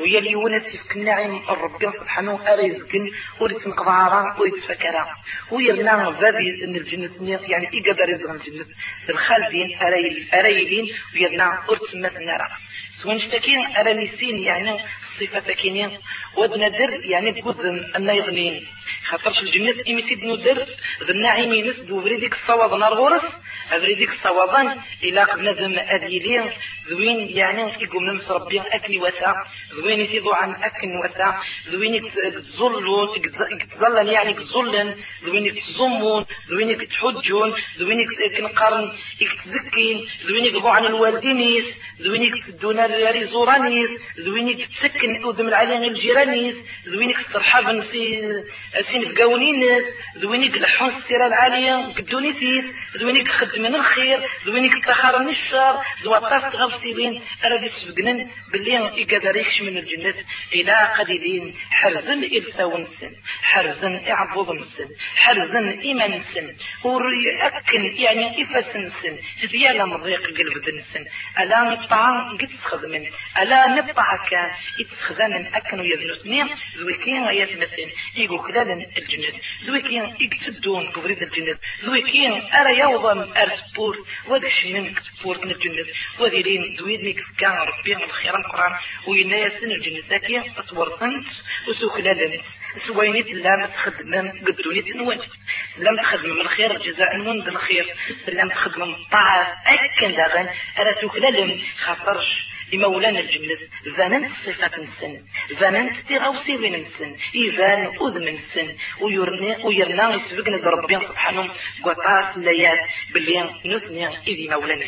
B: ويليون سيفك النعيم الرب سبحانه أريزكن وريت نقضارا وريت فكرا. ويرنا بابي ان الجنس يعني إيقادر يزغن الجنس الخالدين أريلين ويرنا أرت مثنرا سوين شتكين أرانيسين يعني صفة كينين ودنا يعني بكوزن أن يغنين خاطرش الجنس إميتيد ندر ذا الناعمين نسدو بريديك الصواب نار غورس أبريديك الصوابان إلا نزم أديلين ذوين يعني يقوم نمس ربي أكل وسا ذوين يتيضو عن أكل وسا ذوين يتزلون يتزلن يعني يتزلن ذوين يتزمون ذوين يتحجون ذوين يتنقرن يتزكين ذوين يقضوا عن الوالدينيس ذوين يتدون الريزورانيس ذوين يتسكن أذم العلين الجيرانيس ذوين يترحبن في سين فقاونينس ذوين يقلحون السيرة العالية قدونيتيس ذوين يخدم من الخير ذوين يتخار من الشر ذو الطاف غفسيين أراد يسبقنن باللي يقدر يكشمن الجنة إلى قليلين حرزن إلساون السن حرزن إعبوض السن حرزن إيمان السن وريأكن يعني إفاس السن ذيالا مضيق قلب السن ألا نبطع قد تخدمن ألا نبطع كان يتخدمن أكن ويذنسني ذويكين يتمثل يقول خلال الجنة. ذويكين يقتدون كبريد الجنة. ذويكين أرى يوضم أرسبورت ودش منك سبورت من الجنة. وذيلين دويدنك كان ربي الخير القرآن. وينايسن الجنة. ساكية أصور سنت وسوخلالنت سوينيت لام تخدم قدوني تنوان لم تخدم من الخير جزاء من الخير. لم تخدم من الطاعة أكن داغن. أرى سوخلالن خاطرش لمولانا الجملس فاننت صفة السن فاننت تغوصي بين السن إيفان أذن السن ويرنا ويرنا يسبقنا ربي سبحانه قطاس ليات باللي نسني إذي مولانا.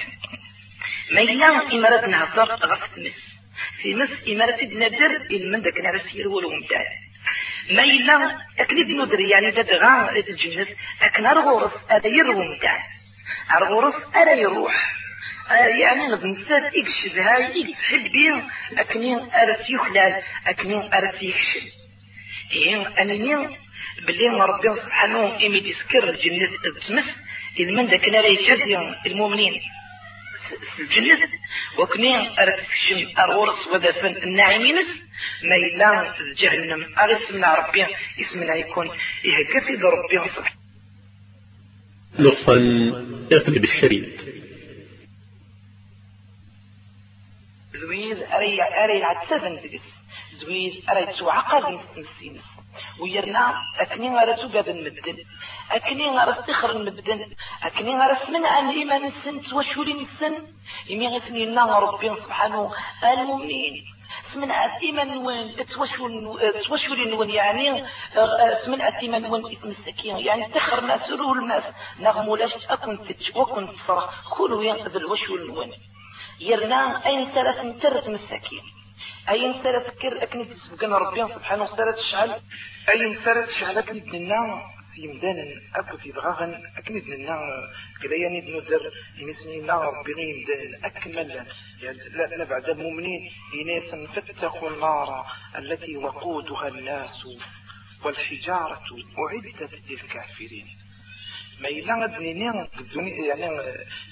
B: ما إلا إمارة نهضر غفت مس في مس إمارة بندر من داك نعرف يرولو متاع ما إلا أكلي ندر يعني داد غا الجنس أكنا رغورس هذا يرو متاع رغورس ألا يروح يعني غد نسات إكش ذهاي إكش حبي أكنين أرت يخلال أكنين أرت يكشل إيه أنني باللي ربي سبحانه إمي تسكر الجنة تمس إذ من ذاك لا يجزي المؤمنين. الجنة وكنين أرت تكشم أرورس ودفن الناعمينس ما إلا جهنم. أرسمنا ربي اسمنا يكون إيه ربي سبحانه.
C: لطفا اقلب الشريط
B: زويد أري أري عتسفن دقس زويد أري تعقد مسينس ويرنا أكني غير تقاد المدن أكني غير استخر المدن أكني غير اسمنا أن إيمان السن توشولين السن يمي غسني لنا ربي سبحانه المؤمنين. اسمنا أتيمن وين توشول توشول وين يعني اسمنا أتيمن وين يتمسكين يعني تخر ما سرور الماس نغمولاش أكن تتش وكن تصرخ كلوا ينقذ الوشول وين يرنا أين سرت مترت مساكين؟ أين سرت كر أكني تسبقنا ربي سبحانه سرت شعل؟ أين سرت شعل أكني في مدان أكو في بغاغن أكني دنا كذا يعني بندر يمسني نا ربي مدان أكمل. لا لا بعد المؤمنين إناس فاتقوا النار التي وقودها الناس والحجارة أعدت للكافرين. ما إلا غدنيني الدنيا يعني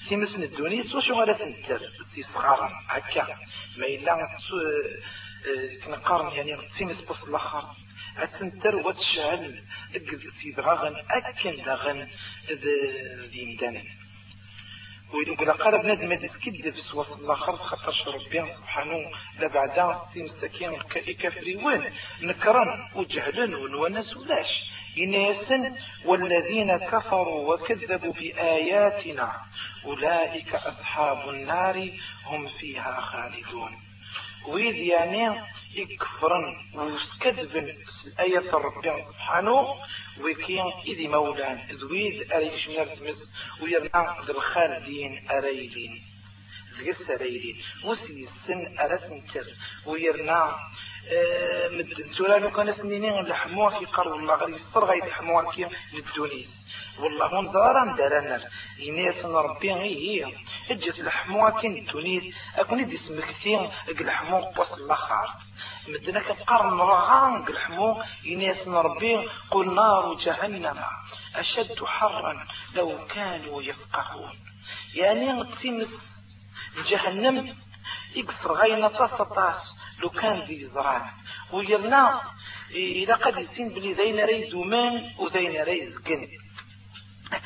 B: سيمسن الدنيا سو شو غادا تنتر سي صغارا هكا. ما إلا كنقارن يعني سيمس بص الآخر. أتنتر وتشعل في دغاغن أكن دغن ذي مدانا ويقول قال بنادم هذا كذب سوى الآخر خاطر ربي سبحانه لا بعد مساكين كافرين. نكرا وجهلا ونونس ولاش. إناسا والذين كفروا وكذبوا بآياتنا أولئك أصحاب النار هم فيها خالدون. ويد يعني يكفرن ويكذبن آية ربي سبحانه ويكين إذي مولان ذويد أريش ميرتمس ويرنا ذو الخالدين أريلين ذقس أريلين وسي السن أرسنتر ويرنا لو كان سنينين لحموها في الله غير يصر غير لحموها في الدنيا والله نزارا دارنا ينيس ربي هي. إجت لحموها كين تونيس اكون دي سمكتين لحمو قوس الآخر مدنا كقرن رغان لحمو. ينيس ربي قل نار جهنم. أشد حرا لو كانوا يفقهون. يعني تمس جهنم. يقصر غينا تصطاس لو كان ذي زران ويرنا إذا قد يسين بلي ذين ريز ومان وذين ريز قن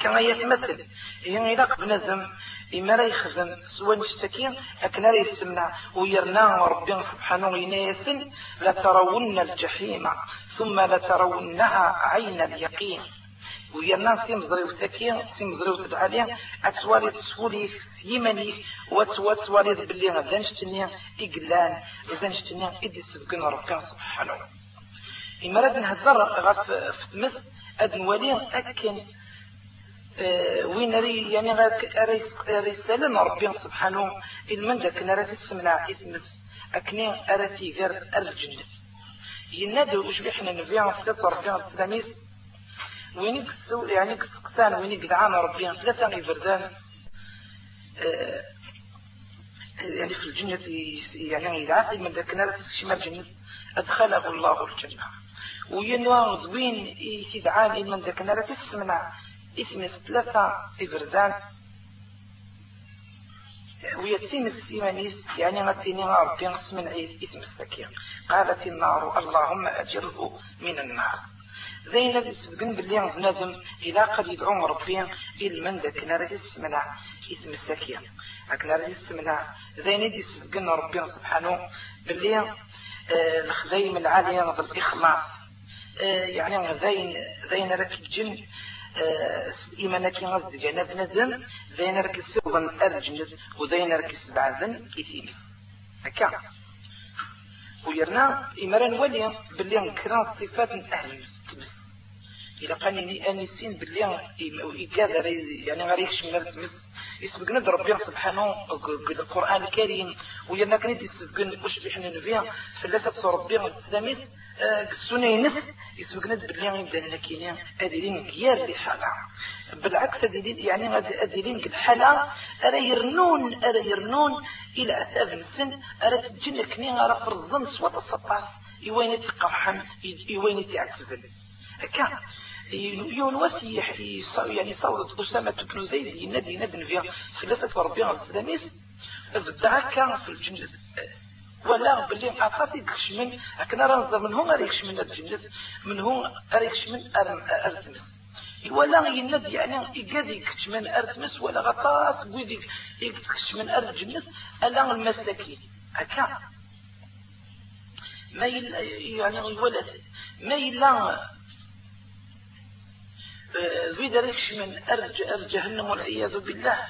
B: كما يتمثل. يعني إذا بنزم إما يخزن سوى نشتكي أكنا لا يسمع ويرنا ربنا سبحانه ينيسن لترون الجحيم ثم لترونها عين اليقين. ويا الناس يمزري وسكين يمزري وتدعالي أتوالي تسولي يمني وتوالي باللي غدا نشتني إقلان إذا نشتني إدي سبقنا ربنا سبحانه. إما راد نهزر غف في تمس أد نولي أكن أه وين ري يعني رسالة ربنا سبحانه. إلمن ذاك نرى تسمع اسمس أكني أرتي غير الجنة وش بيحنا نبيع في ربنا السلاميس وين كسو يعني كسان وين قدعان ربي ثلاثة يفردان آه يعني في الجنة يعني يدعس من ذاك نار شمال الجنة أدخله الله الجنة. وينوا وين يدعان من ذاك نار تسمع اسم ثلاثة يفردان ويتم السيمانيس يعني غتيني ربي من عيد اسم السكين. قالت النار اللهم أجره من النار. زين الذي سبقن باللي بنادم إذا قد يدعو ربي إلى من ذاك نار اسمنا اسم السكين هاك نار اسمنا زين الذي سبقن ربي سبحانه باللي آه الخزيم العالية بالإخلاص آه يعني زين زين رك الجن آه إيمانك غزد جنب نزم زين رك السوغن أرجنز وزين رك السبعزن إثيم هكا. ويرنا إمران ولي باللي نكرا صفات أهل. إلا قاني أني سين باللي يقادر يعني غير يخشم من تبس يسبق ند ربي سبحانه القرآن الكريم. ويرنا كنت يسبق وش بحنا نبيع. ثلاثة ربي التلاميذ السنة ينس يسبق ند باللي يبدأ لنا كينيا. أدلين غير لي حالة. بالعكس أدلين يعني أدلين الحالة أرى يرنون أرى يرنون إلى أثاب السن. أرى تجن كنيا أرى فرزن سوات السطاس. يوين تقرحن يوين تعتبن هكا يون وسيح يعني صورت أسامة بن زيد ينادي نادي فيها ثلاثة ربيع السلاميس بدعا في الجنة ولا باللي عطاتي من أكنا رنزر من هون أريكش من الجنة من هون أريكش من أرتمس. ولا يند يعني يقاد يكتش من أرتمس ولا غطاس بويد يكتش من أرض جنة ألا المساكين. هكا. ما يعني الولد ما يلا ريكش من أرج جهنم والعياذ بالله.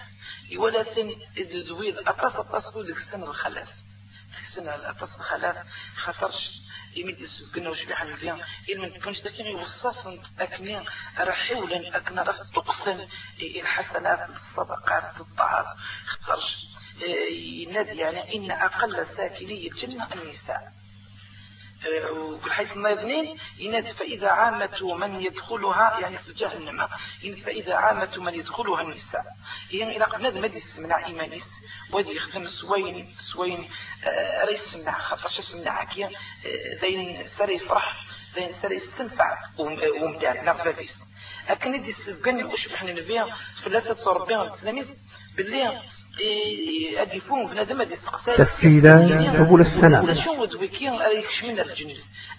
B: ولا ثاني زويد أقص أقص لك السنة الخلاف. السنة الأقص الخلاف خطرش يمد يسبقنا وش بيحن فيها إلا من تكونش تكين يوصفن أكنين رحولا أكنا رس تقسم الحسنات الصدقات الطعام خطرش ينادي يعني إن أقل ساكني الجنة النساء. وبحيث ما اثنين ينادي فإذا عامة من يدخلها يعني في جهنم فإذا عامة من يدخلها النساء. يعني إلى قبل ما يسمع إيمانيس ودي يخدم سوين سوين آه ريس سمع خاطرش سمع كيا زين سري فرح زين سري استنفع ومدان نغفى فيس أكن يدي السبقان وش إحنا نبيع ثلاثة ربي التلاميذ باللي أديفون بنادم هذه استقصاء
A: تسجيلات سبل السلام
B: شو ودويكين أريكش من الجنود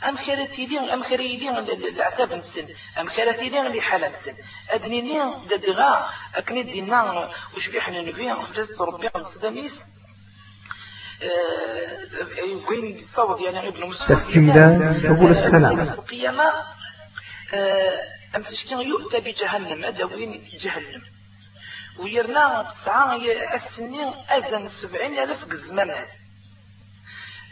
B: أم خيرتيدين أم خيريدين العتاب السن. أم خيرتيدين اللي حالة السن. أدنينين ددغا أكن دينا وش بيحنا نبيع ثلاثة ربي التلاميذ وين يتصور يعني ابن مسعود
A: تسجيلات سبل السلام
B: القيامة. أم تشكين يؤتى بجهنم. هذا وين؟ جهنم. ويرنا تسعة السنين أذن سبعين ألف قزمان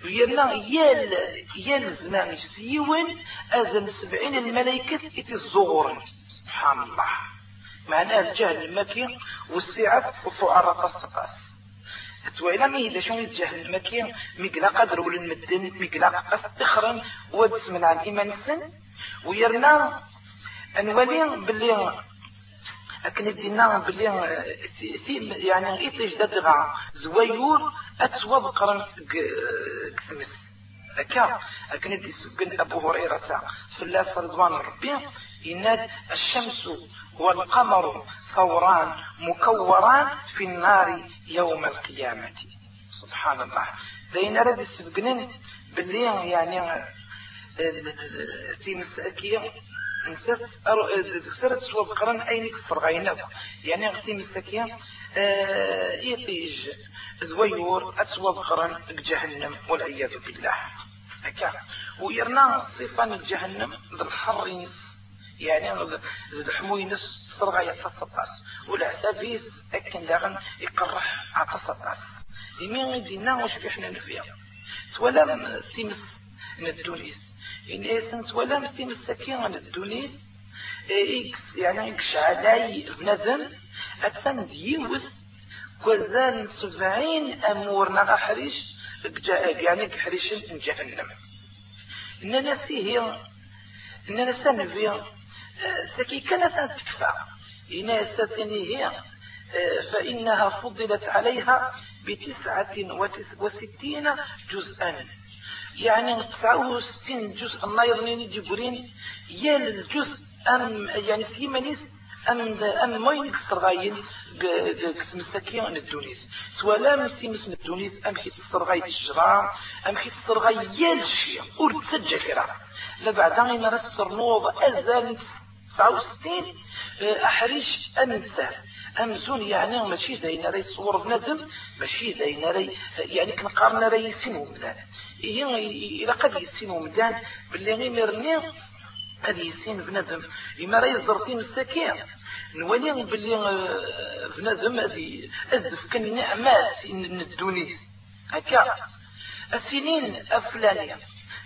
B: ويرنا يال يال زمان سيون أذن سبعين الملائكة إتي الزغور سبحان الله. معناه الجهل المكي والسعة وفعرة قصقاس تويلا مي إذا شو الجهل المكي مقلا قدر ولا المدن مقلا ودس من عن إيمان السن ويرنا أنولين باللي أكن دينا باللي يعني إتج ددغا زويور أتوب قرن كثمس هكا أكن دي سبن أبو هريرة فلاس رضوان ربي يناد الشمس والقمر ثوران مكوران في النار يوم القيامة. سبحان الله. دين رد السبقنين باللي يعني تيمس أكيا نسات سرت سوى بقرن أين كسر غينك يعني غتي مسكيا يطيج زويور أسوى بقرن جهنم والعياذ بالله. هكا. ويرنا صفة جهنم ذا الحر ينس. يعني ذا الحمو ينس صرغة يتصطاس والعتابيس أكن لغن يقرح عتصطاس يمين يدينا وش بيحنا نفيا؟ تولى تيمس ندونيس إن إيسنت ولا متي مسكين عن الدنيا إكس يعني إكش علي بنادم أتسان ديوس كوزان سبعين أمور نغا حريش يعني كحريش جهنم. إننا سيه إننا سنفي سكي كانت تكفى. إنها ستني هي فإنها فضلت عليها بتسعة وستين جزءا. يعني 69 جزء الناير نيني جبرين يال الجزء أم يعني في منيس أم أم ما ينكسر غاين مستكين عن الدونيس. سوالا مسي مسم الدونيس أم كي تصرغاي الشجرة أم كي تصرغاي يال الشيء ور تسجل كرا لبعد ما رسر نوض أزال 69 أحريش أنسى أمزون يعني ماشي داين راي صور بنادم ماشي داين راي يعني كنقارن راي مدان هي إلا قد يسينو مدان باللي غير مرني قد يسين بنادم. إما راي زرتين السكين نولي باللي بنادم هذه أزف كان نعمات من الدونيس. هكا. السنين أفلانية.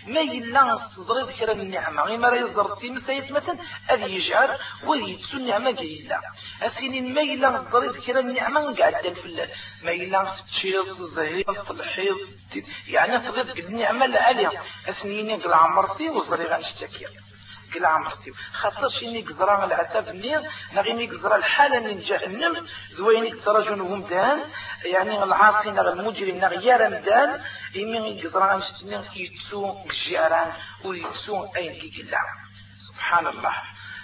B: ما يلا تضرب كرا النعمة. غير ما يزرتي مسايت مثلا هذه يجعل ويتسو النعمة جيلا السنين ما يلا تضرب كرا النعمة قاعدة في ما يلا تشيط زهير الحيض يعني تضرب النعمة العالية السنين قل عمرتي وزري غنشتكي. قل عمرتي خاطر شيني قزرا العتاب النير نغيني قزرا الحالة من جهنم زويني قزرا جنوهم دان يعني العاصي نغ المجرم نغ يارا مدان يمين قزرا نشتني يتسو الجيران ويتسو أين كيكلا سبحان الله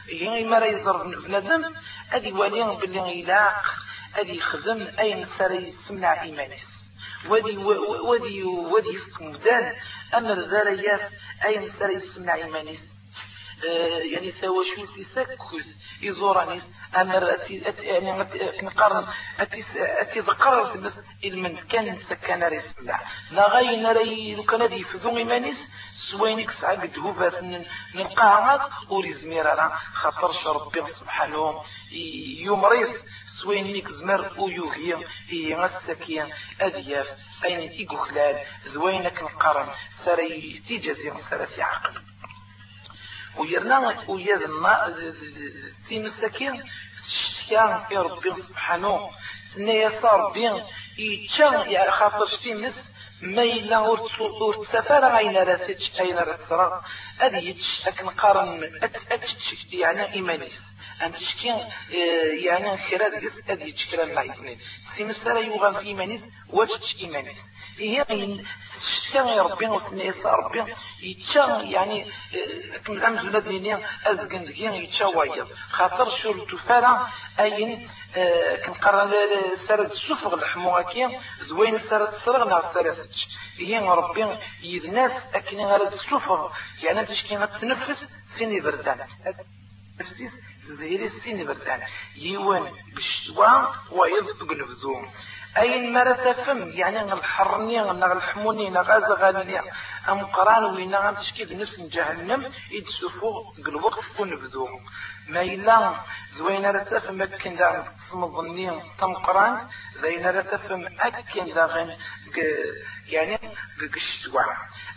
B: يعني ما يزر بنادم أدي وليان باللي يلاق أدي يخدم أين سري يسمع إيمانيس. ودي ودي ودي مدان أمر ذريات أين سري يسمع إيمانيس. يعني سوى شو في سكوز يزورانيس أمر يعني نقارن في مس إلمن كان سكان الله لا غاي نري لو كان دي فذو إيمانيس سوينك سعقد هو نلقاها وريزمير خاطر ربي سبحانه يمرض. سوينيك زمر ويوهي هي السكين أدياف أين إيقو خلال ذوينك نقارن سري تيجازي سرسي عقل. ويرنا وياد في مساكين شتيان يا ربي سبحانه سنة يصار بين يتشان يا خاطر مس ما إلا ورتسافر غاين راسيتش أين راسرا أدي يتش أكن قارن أتش يعني إيمانيس أم تشكي يعني خيرات جس أدي يتشكرا الله يثنين سيمسارا يوغان في إيمانيس وجدش إيمانيس هي يا ربي وسني يسا ربي. يتشا يعني كم الأمز الذين أزقن ذكين يتشا وايض خاطر شو التفارة؟ أين آه، كنقرا سرد السفغ الحموكي زوين سرد الصرغ نار سرد هي ربي يدناس أكن غير السفغ يعني تشكي غتنفس سيني بردان. نفسيس زهيري سيني بردان. يوان بالشوا ويضطق نفزوم أين مرة تفهم يعني الحرني نغ الحموني نغ أزغالي أم قران وين غان تشكيل نفس جهنم يدسفو قلبوك تكون بذو ما إلا زوين راه تفهم أكن دا تم قران زين راه تفهم أكن دا غن يعني قشتوا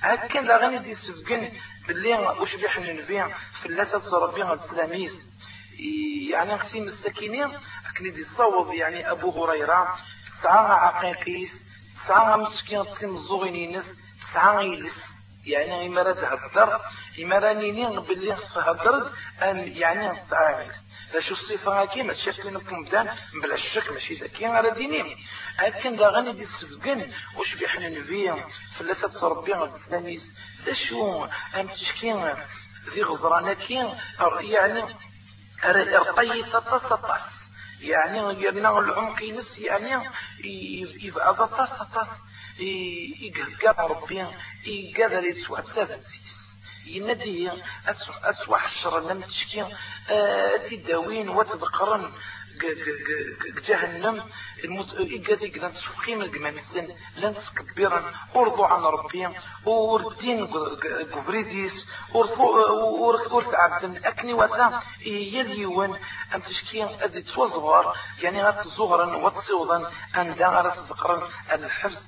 B: أكن دا غن دي سفقن باللي وش بيحن النبي في اللاسة صربيها السلاميس. يعني أختي مستكينين أكن دي صوب يعني أبو هريرة. تسعة عقيقيس تسعة مسكين تسيم الزغينينس تسعة يلس. يعني إما تهدر إما راه نيني باللي تهدر أن يعني تسعة يلس لاش الصفة هاكي؟ ما تشاف لنا كمدان بلا الشك ماشي ذاكي على ديني. لكن دا غني دي السفقن وش بيحنا نبيا فلاسة تصربيا التلاميذ شو أم تشكين ذي غزرانكين يعني رقية تطس يعني يرنا العمق ينس يعني يبقى ضطاس ضطاس يقال ربي يقال يتسوى تسافنسيس ينادي أسوى حشر لم تشكي تداوين وتذكرن. جهنم إيقاتي قلن تفقيم القمان السن لن تكبيرا أرضو عن ربي وردين قبريديس ورث عبدن أكني وثا يليون أم تشكي أدي توزغر يعني غات زغرا وتصوضا أن داغر الحفظ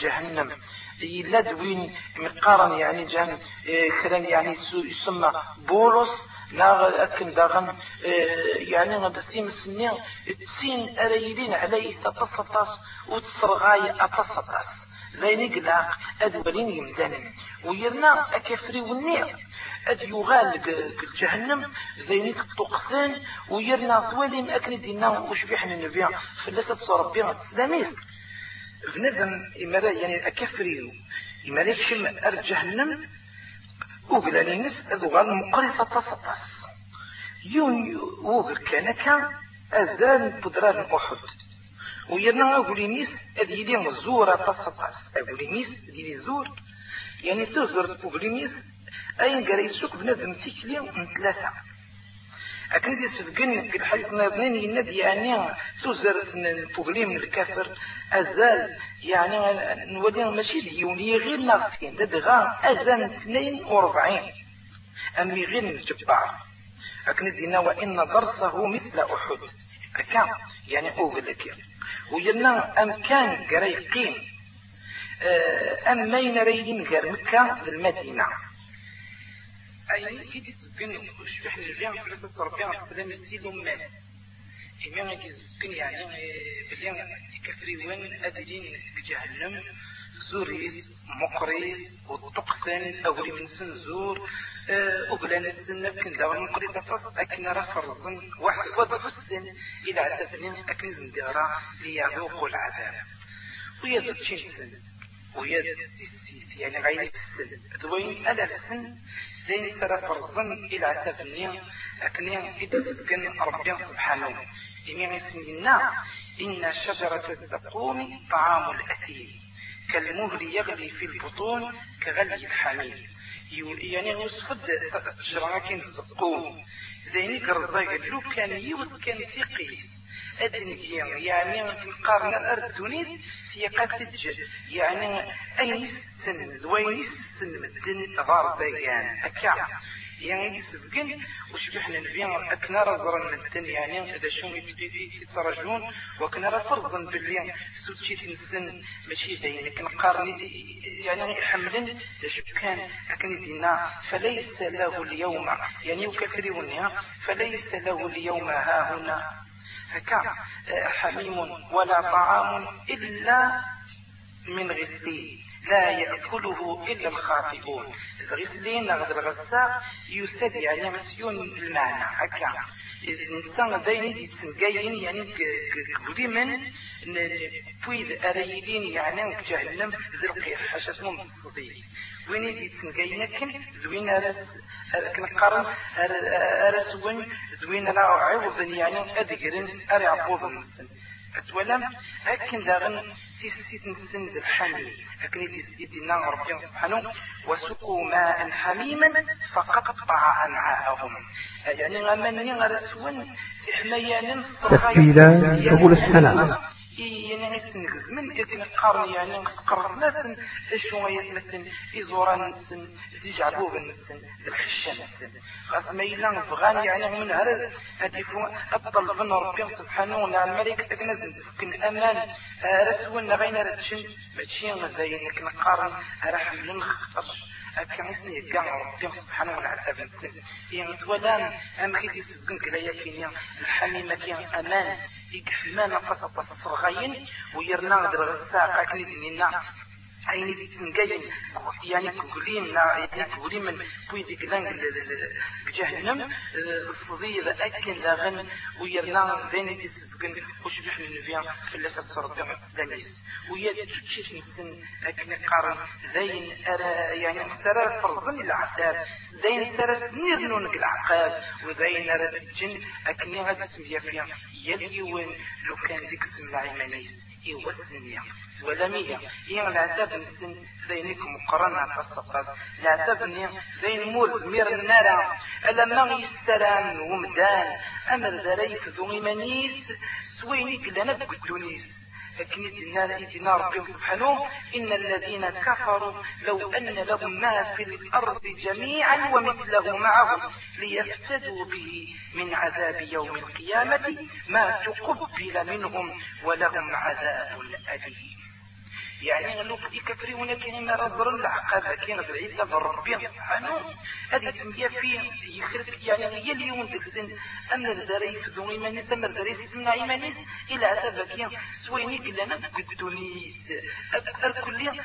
B: جهنم. لا دوين مقارن يعني جان كلام يعني يسمى بولس لا أكن داغن آه، يعني غدا سيم السنين تسين أريدين عليه تتصطاس وتصرغاي أتصطاس ذيني قلاق أدولين يمدن. ويرنا أكفري والنير أد يغال جهنم ذينيك الطقثان ويرنا طوالين أكن دينا وشبيحنا النبي؟ فلسة صربيا سلاميس بنادم إمارة يعني أكفري إمارة يكشم وقال لنس أذغال مقرصة تصطس يون وقل كان كان أذان بدران أحد. ويرنا أقول لنس أذي لي مزورة تصطس أقول لنس أذي زور. يعني تزور أقول لنس أين قال يسوق بنادم تيكلي من ثلاثة. أكن دي سفقن قد حديث ناظنين يناد يعني توزر البوغليم الكافر. أزال يعني نودي ماشي ديوني غير ناقصين. ده غا أزال 42 أمي غير الجبار أكن دينا وإن درسه مثل أحد. أكام يعني أوغل لك وينا أم كان قريقين أم مين ريدين غير مكة للمدينة. أي كي تسكن شبح الريان صرفيان سلام السيد ومال إمام كي تسكن يعني بليان كفري وين؟ أدرين جهنم زوريس مقريس والطقثان أولي من سن زور أبلان السن كن دار مقريس تص أكن رفرزن واحد وضع السن إلى عددين أكن زندارة ليذوقوا العذاب. ويذوق شين سن ويد يعني غير السن دوين ألا السن زين ترى فرزن إلى تفني أكني إذا سكن ربي سبحانه إني اسمنا إن شجرة الزقوم طعام الأثيم كالمهل يغلي في البطون كغلي الحميم يعني يوسفد شراكين الزقوم زيني قرزاق لو كان يوس كان ثقيل أدنجيا يعني نقارن الأرض دونيت في قتج يعني أي سن وين سن مدن غار أكا يعني يسبقن وش بحنا نبيع أكنا رزرا مدن يعني إذا شو يتسرجون وكنا فرضا باللي سوتشي تنسن ماشي بينك نقارن يعني شو كان أكن دينا فليس له اليوم يعني وكفرونها فليس له اليوم ها هنا. هكا. حميم ولا طعام إلا من غسلين. لا يأكله إلا الخاطئون. غسلين غد الغساء يسد يعني مسيون المعنى. هكا. الإنسان داين يتسنقاين يعني من بويد أريدين يعني جهنم حاجة اسمه مصدي وين يتسنقاين كن زوين كنقارن أرسون زوين لا عوض يعني أدقرن أري عبوض النسن أتولم أكن داغن تيسيت نسن الحمي أكن يدينا ربي سبحانه وسقوا ماء حميما فقطع أمعاءهم يعني غمني غرسون تحميان
A: تسبيلا سبل السلام.
B: يعني من إذن قارن يعني قرر مثلا شوية مثلا إزورا نسن تجعبوب نسن الخشة نسن خاص ما إلا بغان يعني من هذا هدفو أبطل بن ربي سبحانه وتعالى. الملك أكنز كن أمان. رسولنا غين رتشن؟ ماشي مزاين لكن قارن راح من نخطش أكن يسني كاع ربي سبحانه وتعالى بنسن يعني تولان أم كيف يسبقن كلا كينيا الحميمة كين أمان. يكفنا قصص صرغين ويرنا درغسا أكني ديننا عيني دي تنقاين يعني كقولين يعني كقولين من بوي ديك لانج جهنم الصدي ذا أكن لاغن ويرنا دين دي سبقن وش بحنا نبيا في اللي تصرف دميس ويا تشيش نسن أكن قارن أرى يعني سرى فرضن العذاب. زين سرى سنير نونك العقاب. وزين أرى تجن أكن هذا سميا فيها يلي وين؟ لو كان ديك سمع عيمانيس يوسنيا ولمية هي العذاب نسن ذينك مقرنة تصفص العذاب ذين موز مير النار. ألما يستران ومدان. أمر ذريف ذو إيمانيس سوينيك لنا بقدونيس لكن إدنا إدنا ربي سبحانه إن الذين كفروا لو أن لهم ما في الأرض جميعا ومثله معه ليفتدوا به من عذاب يوم القيامة ما تقبل منهم ولهم عذاب أليم. يعني لو يكفرون كلمة ربر العقاب كين العيسى ربي سبحانه. هذه تسمية فيه يخرج يعني هي اليوم تكسن أمر ذري فذو إيمانيس أمر ذري سمنا إيمانيس إلى عذاب كين سويني كلنا قدوني أركل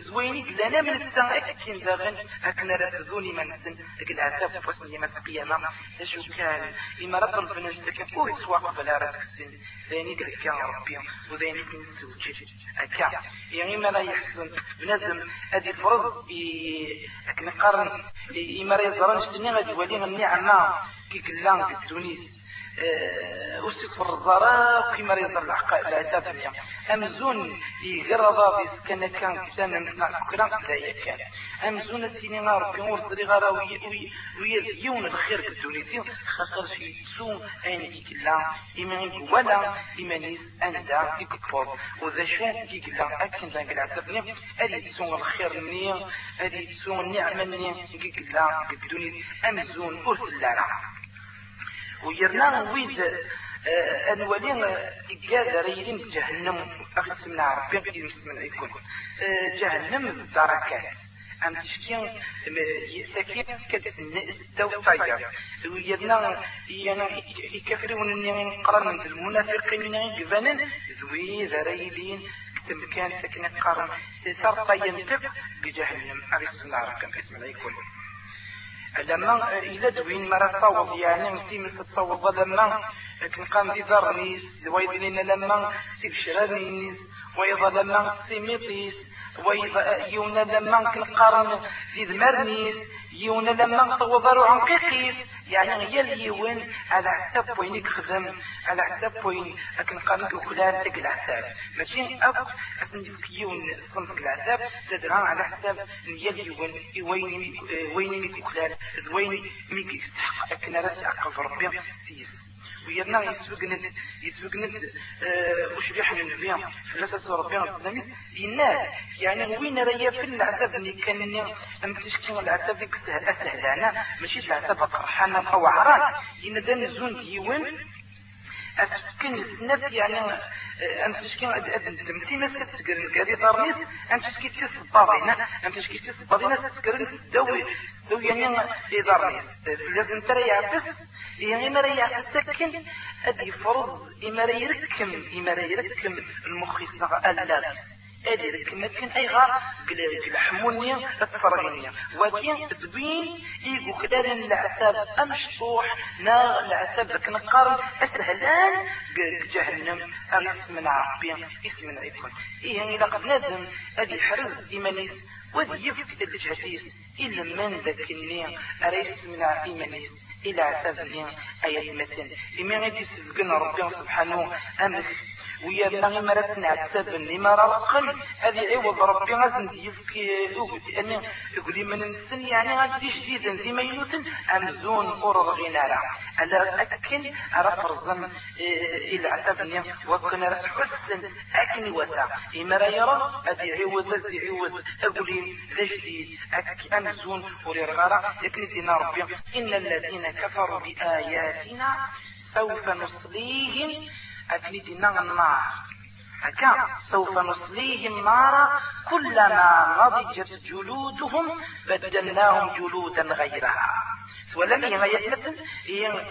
B: زويني كلنا من السماء كين ذاغن أكنا رفذوني من سن العذاب فسني ما القيامة شو كان إما رب ربنا اشتكى أو سواق بلا رتكسن ذيني قلت يا ربي وذيني نسوجي أكا يعني ما لا يحسن بنادم هذه لكن قارن إما راه يزران شتني غادي يولي النعمة كي كلان في تونس وسك الرزارة كيما راه يزر العتاب اليوم. أمزون يقرض في سكنة كان كتانا نتاع كرام كذايا كان. أمزون سيني ربي ورزري غارا ويا يوم الخير كالدونيسي خاطر شي تسو أين كلا. إما ولا إما نيس أندا يكفر وذا شو كي كلا. أكن ذاك العتاب هذه تسو الخير مني. هذه تسو النعمة مني. كي كلا كالدونيس أمزون أرسل لنا ويرنا ويد أنولين قادر يلين جهنم. أقسم لها ربي قد يسمن يكون جهنم دركات أم تشكين سكين كتستو طيب ويدنا يعني يكفرون أن قرن المنافقين قبنا زوي ذريلين كتم كان سكن قرن. سيسار طيب بجهنم. أقسم لها ربي قسم لا يكون لما إلى دوين مرة تصوض يعني تيمس تصوض لما لكن قام دي ذرنيس ويدلين لما سيب شرانيس وإذا لما سيميطيس وإذا يونا لما كنقارن في ذمرنيس يونا لما توضروا عن قيقيس يعني هي اليوين على حساب وين خدم. على حساب وين لكن قام كلان تك العذاب. ماشي أك أسن يون صنف العذاب تدرى على حساب اليوين وين وين كلان وين ميك يستحق. أكن رأس أقل ربي سيس. ويرنا يسبقنا يسبقنا وش بيحنا النبي فلسة ربنا الإسلامي إنا يعني وين رأي في العذاب اللي كان أم تشكي العذاب سهل أسهل أنا. ماشي العذاب قرحانا أو عران إن ده نزون ديوان أسكن السنات يعني أم تشكي دمتينا ستسكرن كاري دارنيس أم تشكي تيس الطابينة أم تشكي تيس الطابينة ستسكرن دوي دوي يعني دارنيس لازم ترى يعبس يعني ما راه السكن ادي فرض إما راه يركم إما راه يركم المخ يصنع الات ادي كمكن اي غار قل حموني تصرغني ولكن تبين يقو كذا العتاب أمشطوح نا العتاب كنقارن أسهلان. جهنم اسم ربي اسم عيكون إيه يعني لقد نادم هذه حرز إيمانيس. وذي يفك الجهديس إلا من ذاك النية أريس من إيمانيس. إلى عتابني آيات مثل إما غادي يسبقنا ربي سبحانه أمس ويا بنا ما راه نعتب لما راه قل. هذه عوض ربي غادي نديفك أني يقول لي من السن يعني غادي جديدا ديما ينوتن أمزون أورض غينارا على أكن على فرزن إلى عتبني. وكنا راه حسن. أكن وتا. إما راه يرى. هذه عوض هذه عوض. أقول لي ذا جديد. أك أمزون ورغارا لكن دينا ربي. إن الذين كفروا بآياتنا سوف نصليهم. أكيد النار. هكا سوف نصليهم نارا كلما نضجت جلودهم بدلناهم جلودا غيرها. ولم يميت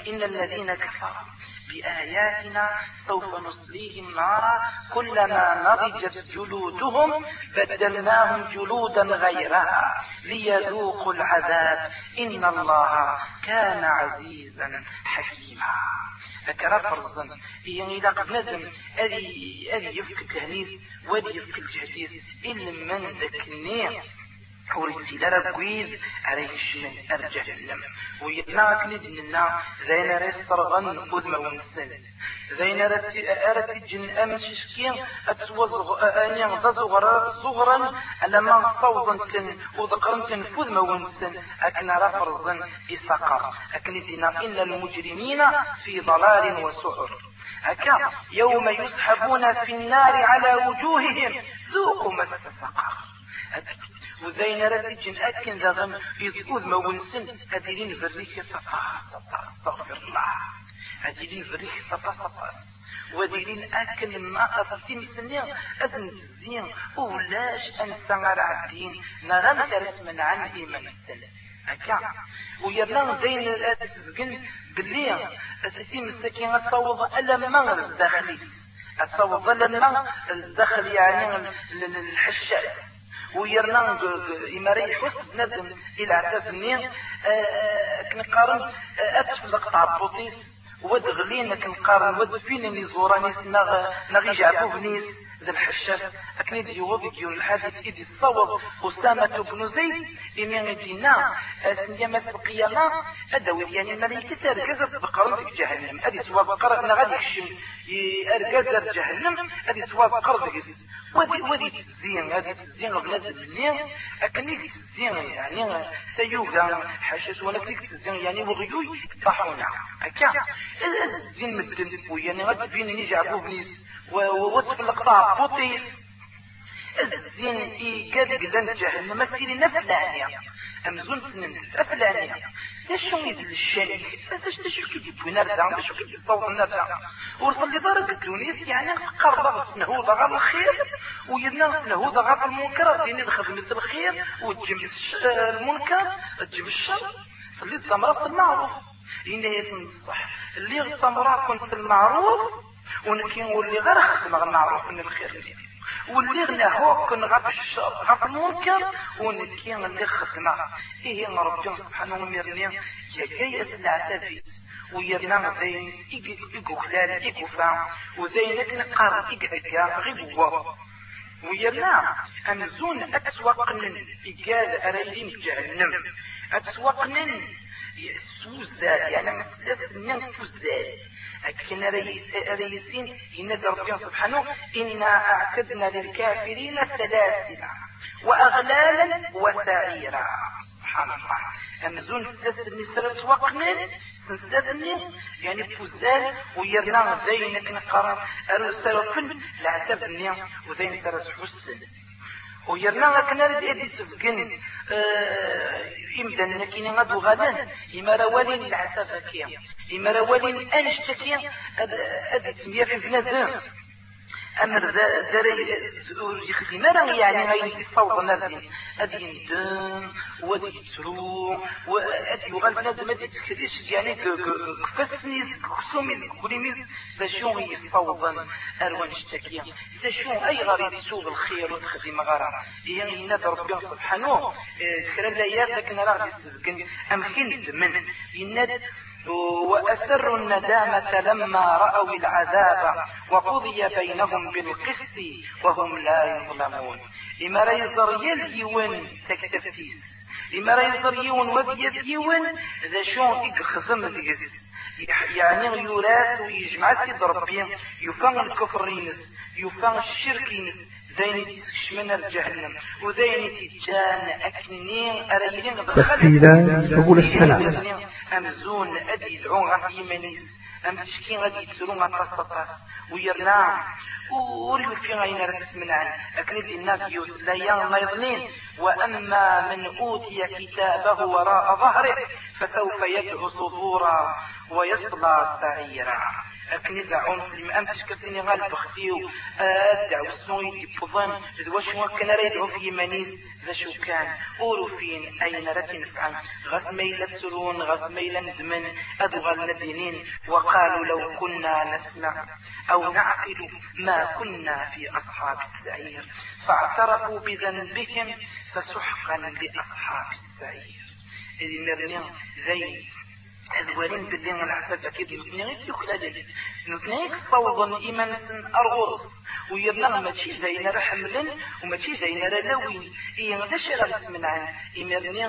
B: إن الذين كفروا. بآياتنا سوف نصليهم نارا كلما نضجت جلودهم بدلناهم جلودا غيرها ليذوقوا العذاب. إن الله كان عزيزا حكيما. هكذا فرزا يعني إذا قد ندم أدي أدي يفك التهنيس وأدي يفك الجهديس إلا من ذاك وريتي لا قويد عليه الشمال أرجع للم ويتنا كنيد لنا ذين ريس صرغن أذمة ونسل ذين أرت جن أمس شكين أتوزغ أني غضا صغرا ألما صوضا تن وذكرا تنفذ ما ونسل أكنا رفرزا إسقر أكندنا إن المجرمين في ضلال وسعر هكا يوم يسحبون في النار على وجوههم. ذوقوا مس سقر وزين رتجن أكن ذغم يذكوذ ما ونسن. أديرين فريك صفا صفا استغفر الله. أديرين فريك صفا صفا وديرين أكن ما أفلتين سنين أذن الزين. ولاش أنسى على الدين نغم ترس من عن إيمان السلام هكا ويرنا زين الأسفقن باللي أساسين السكين تصوض ألا ما الداخلي تصوض ألا ما الداخل يعني الحشاش ويرنا إماري حس ندم إلى عتاب كنقارن أتفلق تاع بوطيس ود غلين كنقارن ود فين اللي زورانيس نغي جعبو بنيس ذا الحشاش. أكني دي وضي ديون الحديث إدي الصوب أسامة بن زيد إمين دينا سنيامة القيامة. أدوي يعني الملائكة تركز بقرن جهنم. أدي سوا بقرن غادي يكشم. أركز جهنم. أدي سوا بقرن ودي ودي تزين هذه تزين بلاد مني أكني تزين يعني سيوغا حشاش ولا كنيك تزين يعني وغيوي طاحونا هكا الزين مدن يعني غادي بين يجعبوه بنيس ووصف القطاع بوطيس. الزين إيقاد قدان جهنم سيري نفلانيا أمزون سنن أفلانيا شو يدل الشاني اش تشو كي تبوي نرجع شو كي تصور نرجع ورسل لي دار التونس يعني قرب سنهو ضغط الخير ويدنا سنهو ضغط المنكر ديني خدمة الخير وتجيب المنكر تجيب الشر صليت ثمرة المعروف إن يسمى الصح اللي غصمرا كنت المعروف ونكين واللي غير خدم المعروف من الخير اللي غنا هو كن غف المنكر ونكي اللي خدنا إيه ربنا سبحانه ومرني. يا جاي أسلع تفيت ويرنا زين إيجو خلال إيجو فا. وزين نقار إيجا غيبوا ويرنا أمزون أتسوقن إيجاد أريدين جهنم. أتسوقن سوزات يعني مثلث من فوزات لكن ريسين إن ربنا سبحانه إنا أعتدنا للكافرين سلاسل وأغلالا وسعيرا. سبحان الله. أمزون سلسل النسرة وقنا سلسلني يعني فوزان ويرنا زينك نقرا أرسل لعتبني وزين سرس حسن ويرنا كنا ردي سفكن إمدن لكن غدو غدا إما روالين العسافة كيا إما روالين أنشتكيا أدي تسمية في بنادم أمر ذا يخدم أنا يعني غير يصوض نادين ادي يندم ودي يترو وادي يغال بنادم ادي تكريش يعني كفاسني كسومي كوليمي باش يوم يصوضا اروان اشتكيا إذا شو اي غير يسوق الخير وتخدم غرا؟ يعني ينادى ربي سبحانه كلام الايات لكن راه يستزقن أمكن من ينادى وأسروا الندامة لما رأوا العذاب وقضي بينهم بالقسط وهم لا يظلمون. إما ريزر يليون تكتفتيس إما ريزر يون وديت يون ذا شون إقخزم ديس يعني يورات ويجمع سيد ربي. يفهم الكفر ينس. يفهم الشرك ينس. زين تسكشمنا الجهنم وزين تجان أكنين أريلين
A: تسكيلا سبل السلام
B: أمزون أدي العون غف يمنيس أم تشكين غادي يتسرون غطاس طاس ويرنا وريو في غينا ركس من عن أكنيد الناس يوس لا يضنين وأما من أوتي كتابه وراء ظهره فسوف يدعو صبورا ويصلى سعيرا. أكن دعون في المأم تشكتني غال بختيو. أدعو السوي بضن ذواش وكان ريدعو في منيس ذا شو كان؟ أورو فين؟ أين رتن فعن غث ميلة سرون غث ميلة ندمن. أدغل ندينين وقالوا لو كنا نسمع أو نعقل ما كنا في أصحاب السعير. فاعترفوا بذنبهم فسحقا لأصحاب السعير. إذ مرنين ذي الوالين باللي العذاب أكيد نتنيك يخلال نتنيك صوضا إيمان أرغرس ويرنا ماشي زينا رحملن وماشي زينا رلاوين إيه غداش غرس من عن إمرني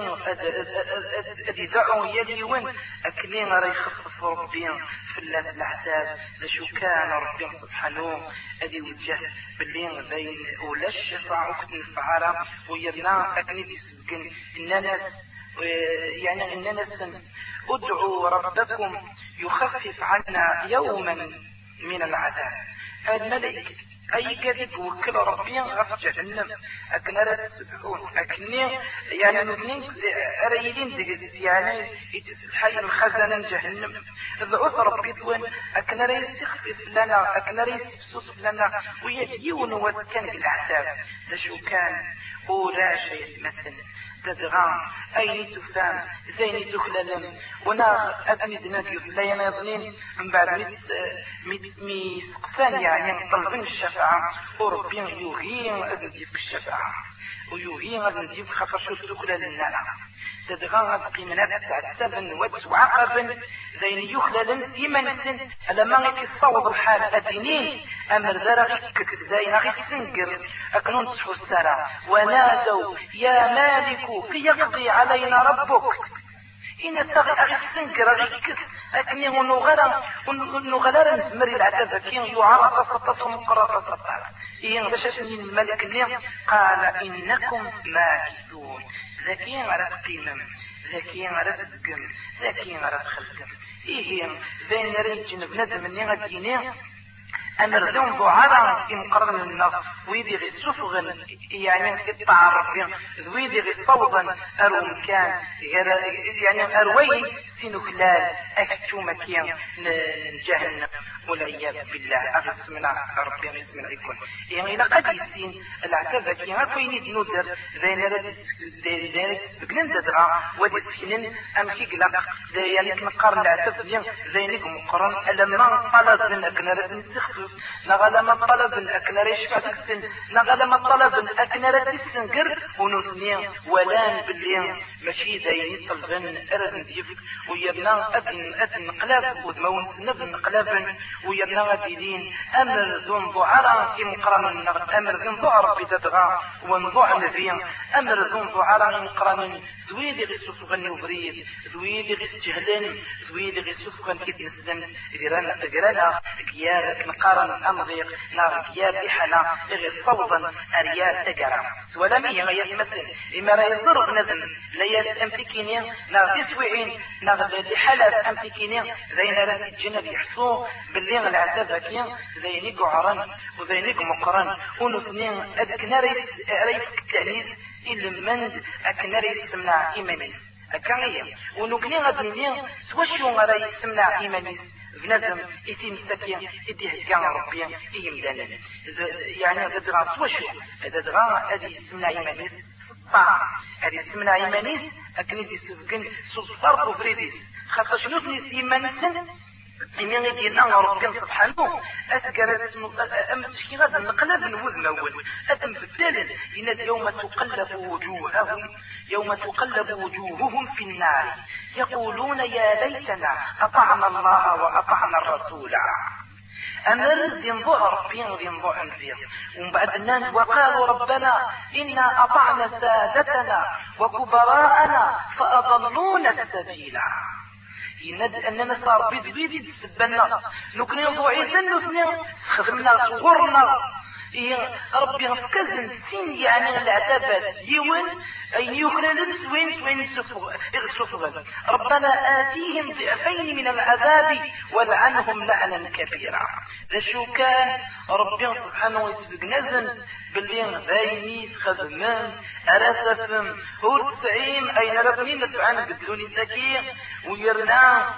B: أدي دعو يلي وين أكنين راه يخفف ربي في الله العذاب لشو كان ربي سبحانه. أدي وجه باللي بين ولا الشفاعة وكتنفعها ويرنا أكني تسجن. إن ناس. يعني إن ناس. ادعوا ربكم يخفف عنا يوما من العذاب. الملائكة أي كذب وكل ربي غف جهنم. أكن السبحون أكني يعني نبنين أريدين يعني يتسلحي الخزنة جهنم. ضعف ربي دوين أكن ريس يخفف لنا أكن ريس يفسوس لنا ويجيون وسكن الأعتاب لشو كان؟ ولا شيء مثلا تدغام أين تفهم زين تخللم ونا أبني دنات يفلا ينظنين من بعد ميسقسان يعني طلبين الشفاعة وربي يوهين أذن الشفاعة. ويوهين أذن خفر شو تخلل النار تدغى قيمنات تعتبن وتعقب زين يخلل يمن على ما غيك الصوب الحال أدينين أمر ذرغك زين غيك سنقر. أكنون تصحو السرى ونادوا يا مالك كي يقضي علينا ربك. إن تغي أغي السنقر غيك أكني ونغرا ونغرا نزمري العذاب كين يعرض سطسهم قرار سطار إيه غششني الملك اليوم قال إنكم ماكثون ذكي على قيمم ذكي على تسقم ذكي على خلقم. إيه زين ريجن بندم اللي غديني أمر ذون ضعارا ينقرن النظر ويدي غي سفغن يعني قطع ربي ويدي غي صوضا أرو مكان يعني أروي سينو خلال أكتو مكان جهنم. والعياذ بالله. أغس من ربي غيس من يعني لقد يسين العتبة كي ما كوين ندر ذين ذلك سبقلن ددغا ودي سكنن أم كي قلق. يعني كنقارن العتبة ديان ذينك مقرن. ألما طلب من أكنر نستخفف نغلما طلب من أكنر يشفع تكسن نغلما طلب من أكنر تسنقر ونثني ولان باللي ماشي ذين طلبن أرد ديفك ويبنا أدن أدن قلاب وذمون سنبن قلابن ويبنا غديدين أمر ذن ضعرا كم قرن أمر ذن ضعر بتدغى ونضع نبيا أمر ذن ضعرا قرن زويد غي سفغن وبريد زويد غي استهلن زويد غي سفغن كيت نسلم غيرانا غيرانا كياب نقارن أمضيق نار كياب إحنا غي صوبا أريال تقرا سولامي غي يمثل إما رأي ضرب نزم ليال أمسكيني نار تسويعين. نار لحلف أمسكيني زين رأس الجنة يحصو باللي العذاب كيا زينيك عرن وزينيك مقرن ونثنين أذكنا ريس ريس التأنيس إلا من أكنا ريس سمنا إيمانيس. أكاية ونكني غدني سوى شو غرا يسمنا إيمانيس؟ بنادم يتيم ساكين يديه كان ربي يمدانا يعني هذا دغا سوا شو هذا دغا هذه سمنا يمانيس الطاعة هذه سمنا يمانيس أكن يدي سفكن صفر وفريديس خاطر شنو تنيس يمانسن إمين يدينا ربي سبحانه أذكر اسم أمس غدا نقلب نوذ مول أدم في الدلل إن يوم تقلب وجوههم يوم تقلب وجوههم في النار. يقولون يا ليتنا أطعنا الله وأطعنا الرسول. أمر ذي ظهر بين ذي ظهر ومن بعد الناس وقالوا ربنا إنا أطعنا سادتنا وكبراءنا فأضلونا السبيل يند أننا صار بيد بيد سبنا. نكني ضعيفا نثني خدمنا صغرنا إيه ربي غفكزن سين يعني العتبات يون أي يخلل وين وين سفغ ربنا آتيهم ضعفين من العذاب والعنهم لعنا كبيرا. لشو كان؟ ربي سبحانه ويسبق نزن باللي غايني خدمان أراسفم هو السعيم أين ربني نتعان قدوني تكي ويرنا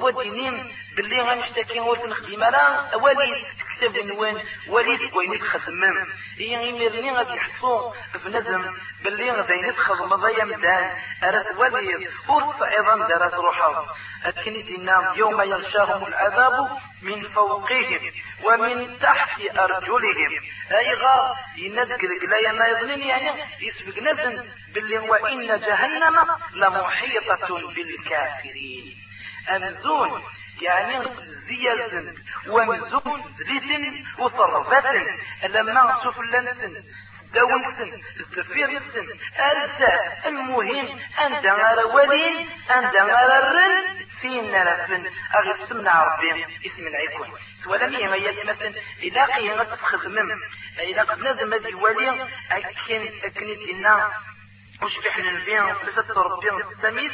B: ودينيم باللي غنشتكي ولد نخدم لا وليد كتاب نوان وليد وين تخدمم. هي يمرني غادي يحصو بندم باللي غادي نتخدم ضيا مدان. أرات وليد والصعيدا دارت روحه أكني دينا يوم يغشاهم العذاب من فوقهم ومن تحت أرجلهم. أي غار يندق لا ما يظنين يعني يسبق نزن باللي وإن جهنم لمحيطة بالكافرين. أمزون يعني زيازن ومزون زيت وصرفات لما سفلنسن دونسن استفيرسن أرزا المهم أن دمار ولين أن دمار الرن فين نرفن أغي سمنا ربي اسم العيكون. سوالا مية ما يتمثل إذا قيمة تخدمم إذا قد نظم هذه ولي أكن أكنت إنا وش بحنا نبيع ثلاثة ربي التميز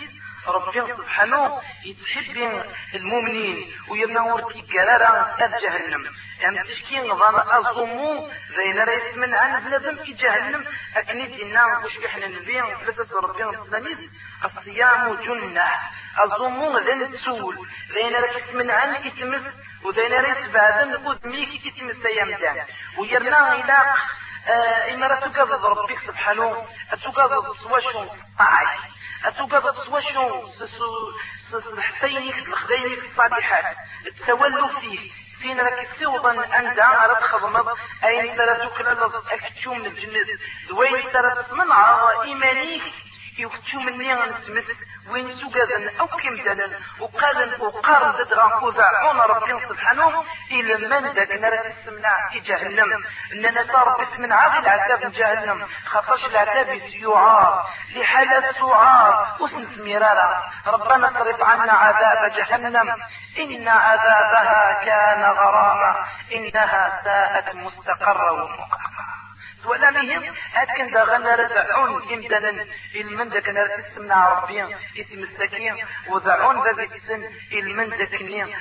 B: ربي سبحانه يتحب المؤمنين وينور كي قرارا جهنم. يعني تشكي نظام أظمو زين رئيس من عن بلادم في جهنم. أكنيد إنا وش بحنا نبيع ثلاثة ربي التميز الصيام جنة. أظمو ذن تسول زين رئيس من عن إتمس وذين رئيس بعدن قد ميكي كتمس يمدان ويرنا إلى آه إما تقضى ربك سبحانه. أتقضى سواشون صاعي أتوقع سواشون حسينك الخدينك الصالحات تولوا فيه سين راك سوضا أنت على تخضمض أين ترى تكلل أكتشو من الجنة دوين ترى تسمنع إيمانيك. يكتشو مني غنتمس وين سوغاذن أو كم دلن وقالن وقارن ددغا وذاعون ربي سبحانه إلى من ذاك نرى تسمنا في جهنم. إننا صار باسم عاقل العذاب جهنم. خاطرش العذاب يعار لحالة سعار وسن سميرارا. ربنا صرف عنا عذاب جهنم. إن عذابها كان غراما. إنها ساءت مستقرا ومقاما. ولا مهم أكن دا غنا ردعون إمدانا إلمن داك نار تسمنا ربي اسم السكين وضعون باب تسن إلمن داك نين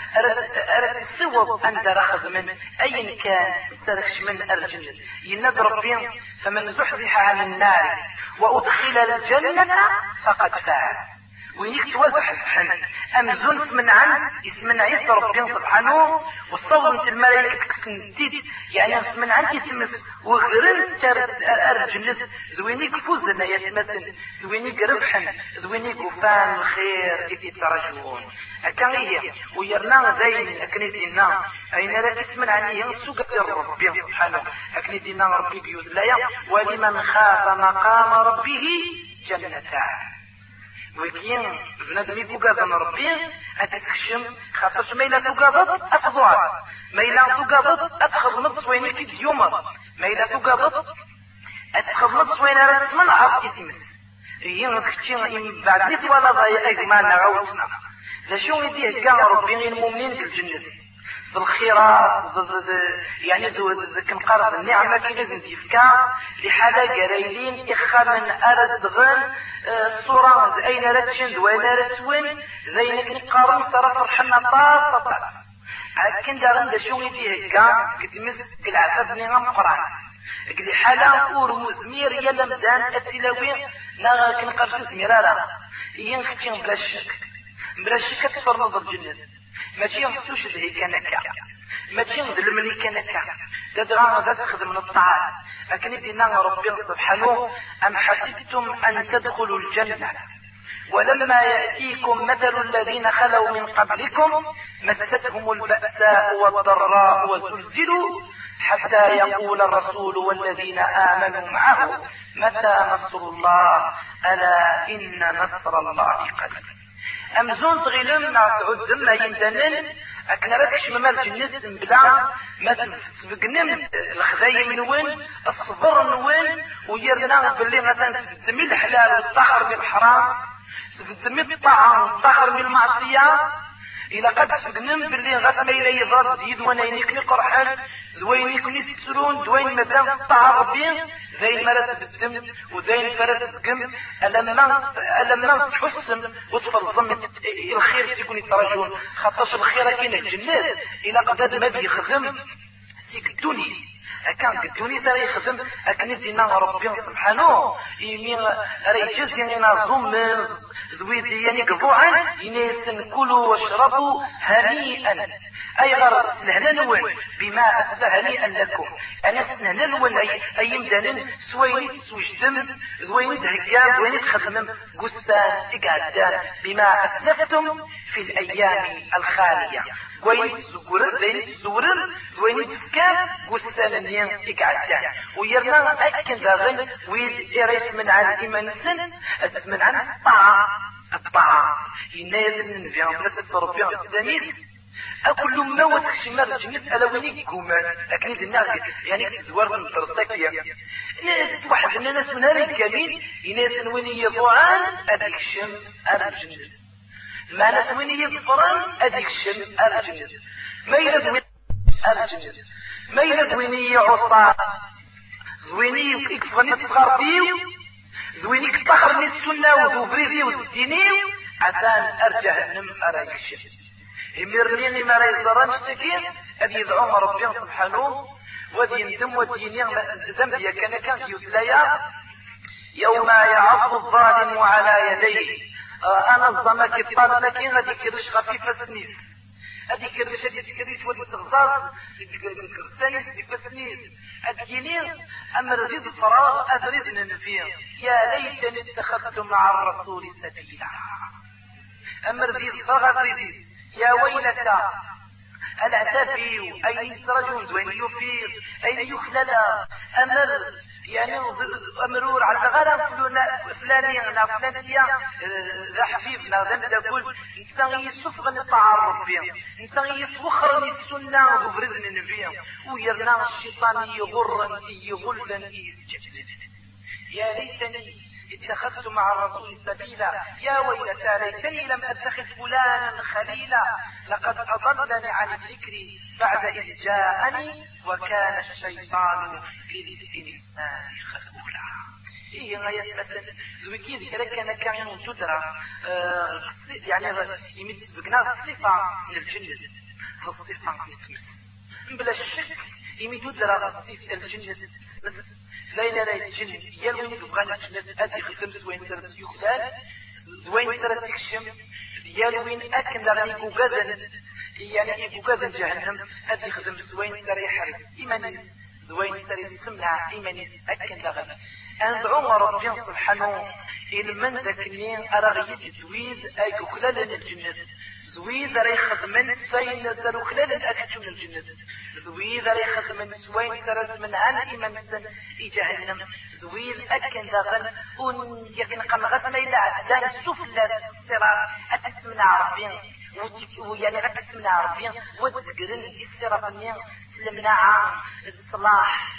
B: أرد السوض أن درخذ من أين كان سرخش من أرجل. يند ربي فمن زحزح عن النار وأدخل الجنة فقد فاز. وينيك توزح الحن زنس من عن اسم عيد ربي سبحانه وصور انت الملائكة تكسنتيد يعني اسم من عن يتمس وغرن ترد أرجلت زوينيك فوزنا يتمثل. زوينيك ربحا زوينيك وفان الخير إذ ترجون أكان هي ويرنا زين أكني دينا أين لا تسمن عني سوق ربي سبحانه. أكني دينا ربي بيوز. لا ولمن خاف مقام ربه جنتان وكين بنادم يفوقاض ربي أتسكشم خاطرش ما إلا فوقاضت أتضوعت ما إلا فوقاضت أتخدمت سوين كي ديوما ما إلا فوقاضت أتخدمت سوين على تسمن عرض إتمس هي نتكتين بعد نسي ولا أيضا ما نعوتنا لشو يديه كان ربي المؤمنين في الجنة؟ بالخيرات يعني كنقرض النعمة كي لازم تفكا لحالة قرايلين إخا من أرد غن الصورة أين رتشند وين رسون زين نقارن صرف رحمة طاس طاس عكن دارن دا شو يدي هكا قد مسك العفاف نغم قرآن. قد حالا أور مزمير يلا مدان أتلاوي لا كنقرش زميرارا. ين ختين بلا شك بلا شك تفرمض الجنة ماشي غسوش ذهي كانكا ماشي ظلمني كانكا تدرى ذا تخدم الطعام لكن دينا ربي سبحانه أم حسبتم أن تدخلوا الجنة؟ ولما يأتيكم مثل الذين خلوا من قبلكم مستهم البأساء والضراء وزلزلوا حتى يقول الرسول والذين آمنوا معه متى نصر الله؟ ألا إن نصر الله قريب أمزون تغيلم نعود دم يندنن أكن راكش مما الجنة بلا ما الخذايا من وين؟ الصبر من وين؟ ويرنا باللي مثلا تدمي الحلال والطهر بالحرام تدمي الطاعة والطهر بالمعصية إلا قد سقنم باللي غسما إلى يضرب زيد وأنا ينكني قرحان دوين يكني السرون دوين مدام الطاعة ربي ذين مرات بالدم وذين فرات تقم ألما ألما تحسن وتفرزم الخير تكون يترجون خاطرش الخير كاين الجنات. إلا قد ما بيخدم سيك الدنيا كان قدوني ترى يخدم. أكن دينا ربي سبحانه. يمين راه يجزي لنا ظلم زويد يعني قبوعا ينسن كلوا واشربوا هنيئا. أي غرض؟ سنهنا نول بما أسدى هنيئا لكم أنا نول أي, أي مدانين سويني تسوجدم زويني تهجام زويني تخدمم. قسان إقعدان بما أسلفتم في الأيام الخالية. كوين زورن زين زورن زوين تفكا. قسان نين إقعدان ويرنا أكن ذاغن ويد إريس من عن إيمان سن. من عن الطاعة الطاعة ينايز ننفيا ناس تصرف فيها الدنيس أكل ما وتخشي ما الجنة ألا ويني كومان لكن يعني تزوار من ترساكيا واحد من الناس من هذا الكمين يناس وين يضوعان أديك الشم الجنة. ما ناس وين يضفران أديك الشم الجنة. ما يلد الجنة. ما يلد وين يعصى. زويني يكفرني تصغر فيه زويني كتخرني السنة وذوبريدي والديني عشان أرجع نم أرايك الشم. يمرني ما لا يزران شتكين أن يدعو ربي سبحانه. ودي يندم ودي ينيغ ذنبي كان كان يتلايا يوم يعض الظالم على يديه. آه أنا الظمك الطالب كين غادي كرش خفيفة سنيس هذيك كرش هذيك كرش ودي تغزاز كرستانيس فسنيس أديني أمر زيد الفراغ أفرد ننفيه يا ليتني اتخذت مع الرسول سبيلا. أمر زيد الفراغ أفرد يا ويلتى العتافي أين يسرجون وين يفيض أين يخلل أمر يعني أمرور على غرام فلاني نا فلانية ذا حبيب نا ذا تقول إنسان يسفغ الطعام ربي إنسان يسوخر السنة وفرزن النبي ويرنا الشيطان يغرن يغلن يسجد يا ليتني اتخذت مع الرسول سبيلا يا ويلتى ليتني لم أتخذ فلانا خليلا لقد أضلني عن الذكر بعد إذ جاءني وكان الشيطان للانسان خذولا. إيه غاية مثلا زويكي ذكرى كان كان تدرى آه يعني يمد بقنا الصفة الجنة الصفة تمس بلا شك يمد تدرى الصفة الجنة لا لا الجن يا وين يبغى أتي خدم زوين سرت يخلال زوين سرت يكشم. يا وين أكن لغني قوقادا يعني يقوقادا جهنم. أتي خدم زوين سر يحرس إيمانيس. زوين سر يسمع إيمانيس. أكن لغني أندعو ربي سبحانه إن من ذكنين أرغيت تويد أي خلال الجنة. زويد راه يخدمن سين سرو خلال من الجنة زويد راه يخدمن سوين سرس من عن إيمان سن جهنم زويد أكن داغن ون يكن قم غسما إلا عدان السفلى الصراط أتسمنا عربين ويعني غتسمنا عربين وتذكرن الصراط المناعة الصلاح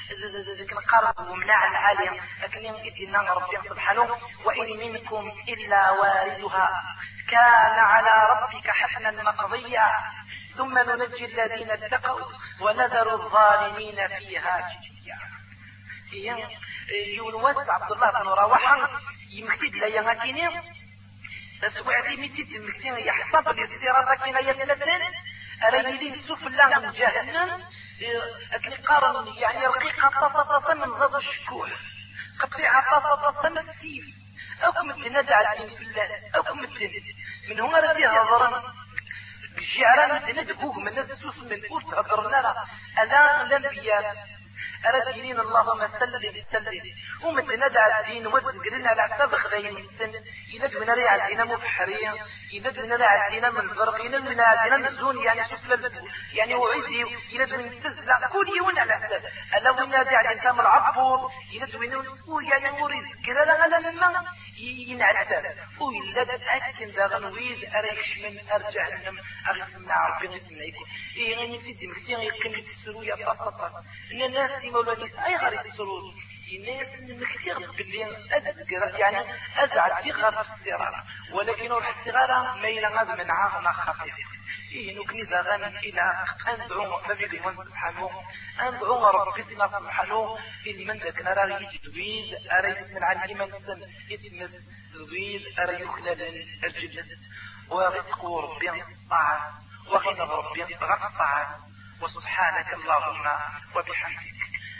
B: ذيك القرض ومناعة العالية لكن يدينا ربي سبحانه. وإن منكم إلا واردها. كان على ربك حتما مقضيا. ثم ننجي الذين اتقوا ونذر الظالمين فيها جثيا. يونس عبد الله بن رواحة يمكتد لا يمكنين تسوعتي ميتيد المكتين يحسب للسيرة كنا يتلتن أريدين سفلا من جهنم. قارن يعني رقيقة طفطة من غض الشكوح قطيعة طفطة من السيف أكم الدين ندع الدين في الله أكم الدين من هنا ردي هضرا الشعران ندقوه من السوس من أول تهضر لنا ألا الأنبياء أراد دينين اللهم سلم سلم ومثلنا دع الدين وذكرنا على حساب خذين السن. يند من ريع الدين مبحرية من ريع الدين من الفرق يند من الدين من الزون يعني سفلة يعني وعيدي من السزلة كل يوم على حساب ألا وين دع الإنسان من العبور يند من يعني مريد كذا لا لا لما ينعتب وإلا تأكد ذا غنويد أريكش من أرجع لهم أغسمنا ربي غسمنا يكون إيه غني تيدي مكتين يقيم تسرو يا طاس طاس. الناس مولا نيس أي غاري تسرو الناس مكتير باللي أذكر يعني أزعل في غار في السيارة ولكن روح السيارة ما يلغى من عام خفيف. إيه نكني زغان إلى أندعو فبيل من سبحانه. أندعو ربي سبحانه. إن من ذاك نرى يجدويد أريس من عن إيمان سن. يتمس دويد أرى يخلل الجنس ورزق ربي طاعة وغنى ربي غطاعة وسبحانك اللهم وبحمدك.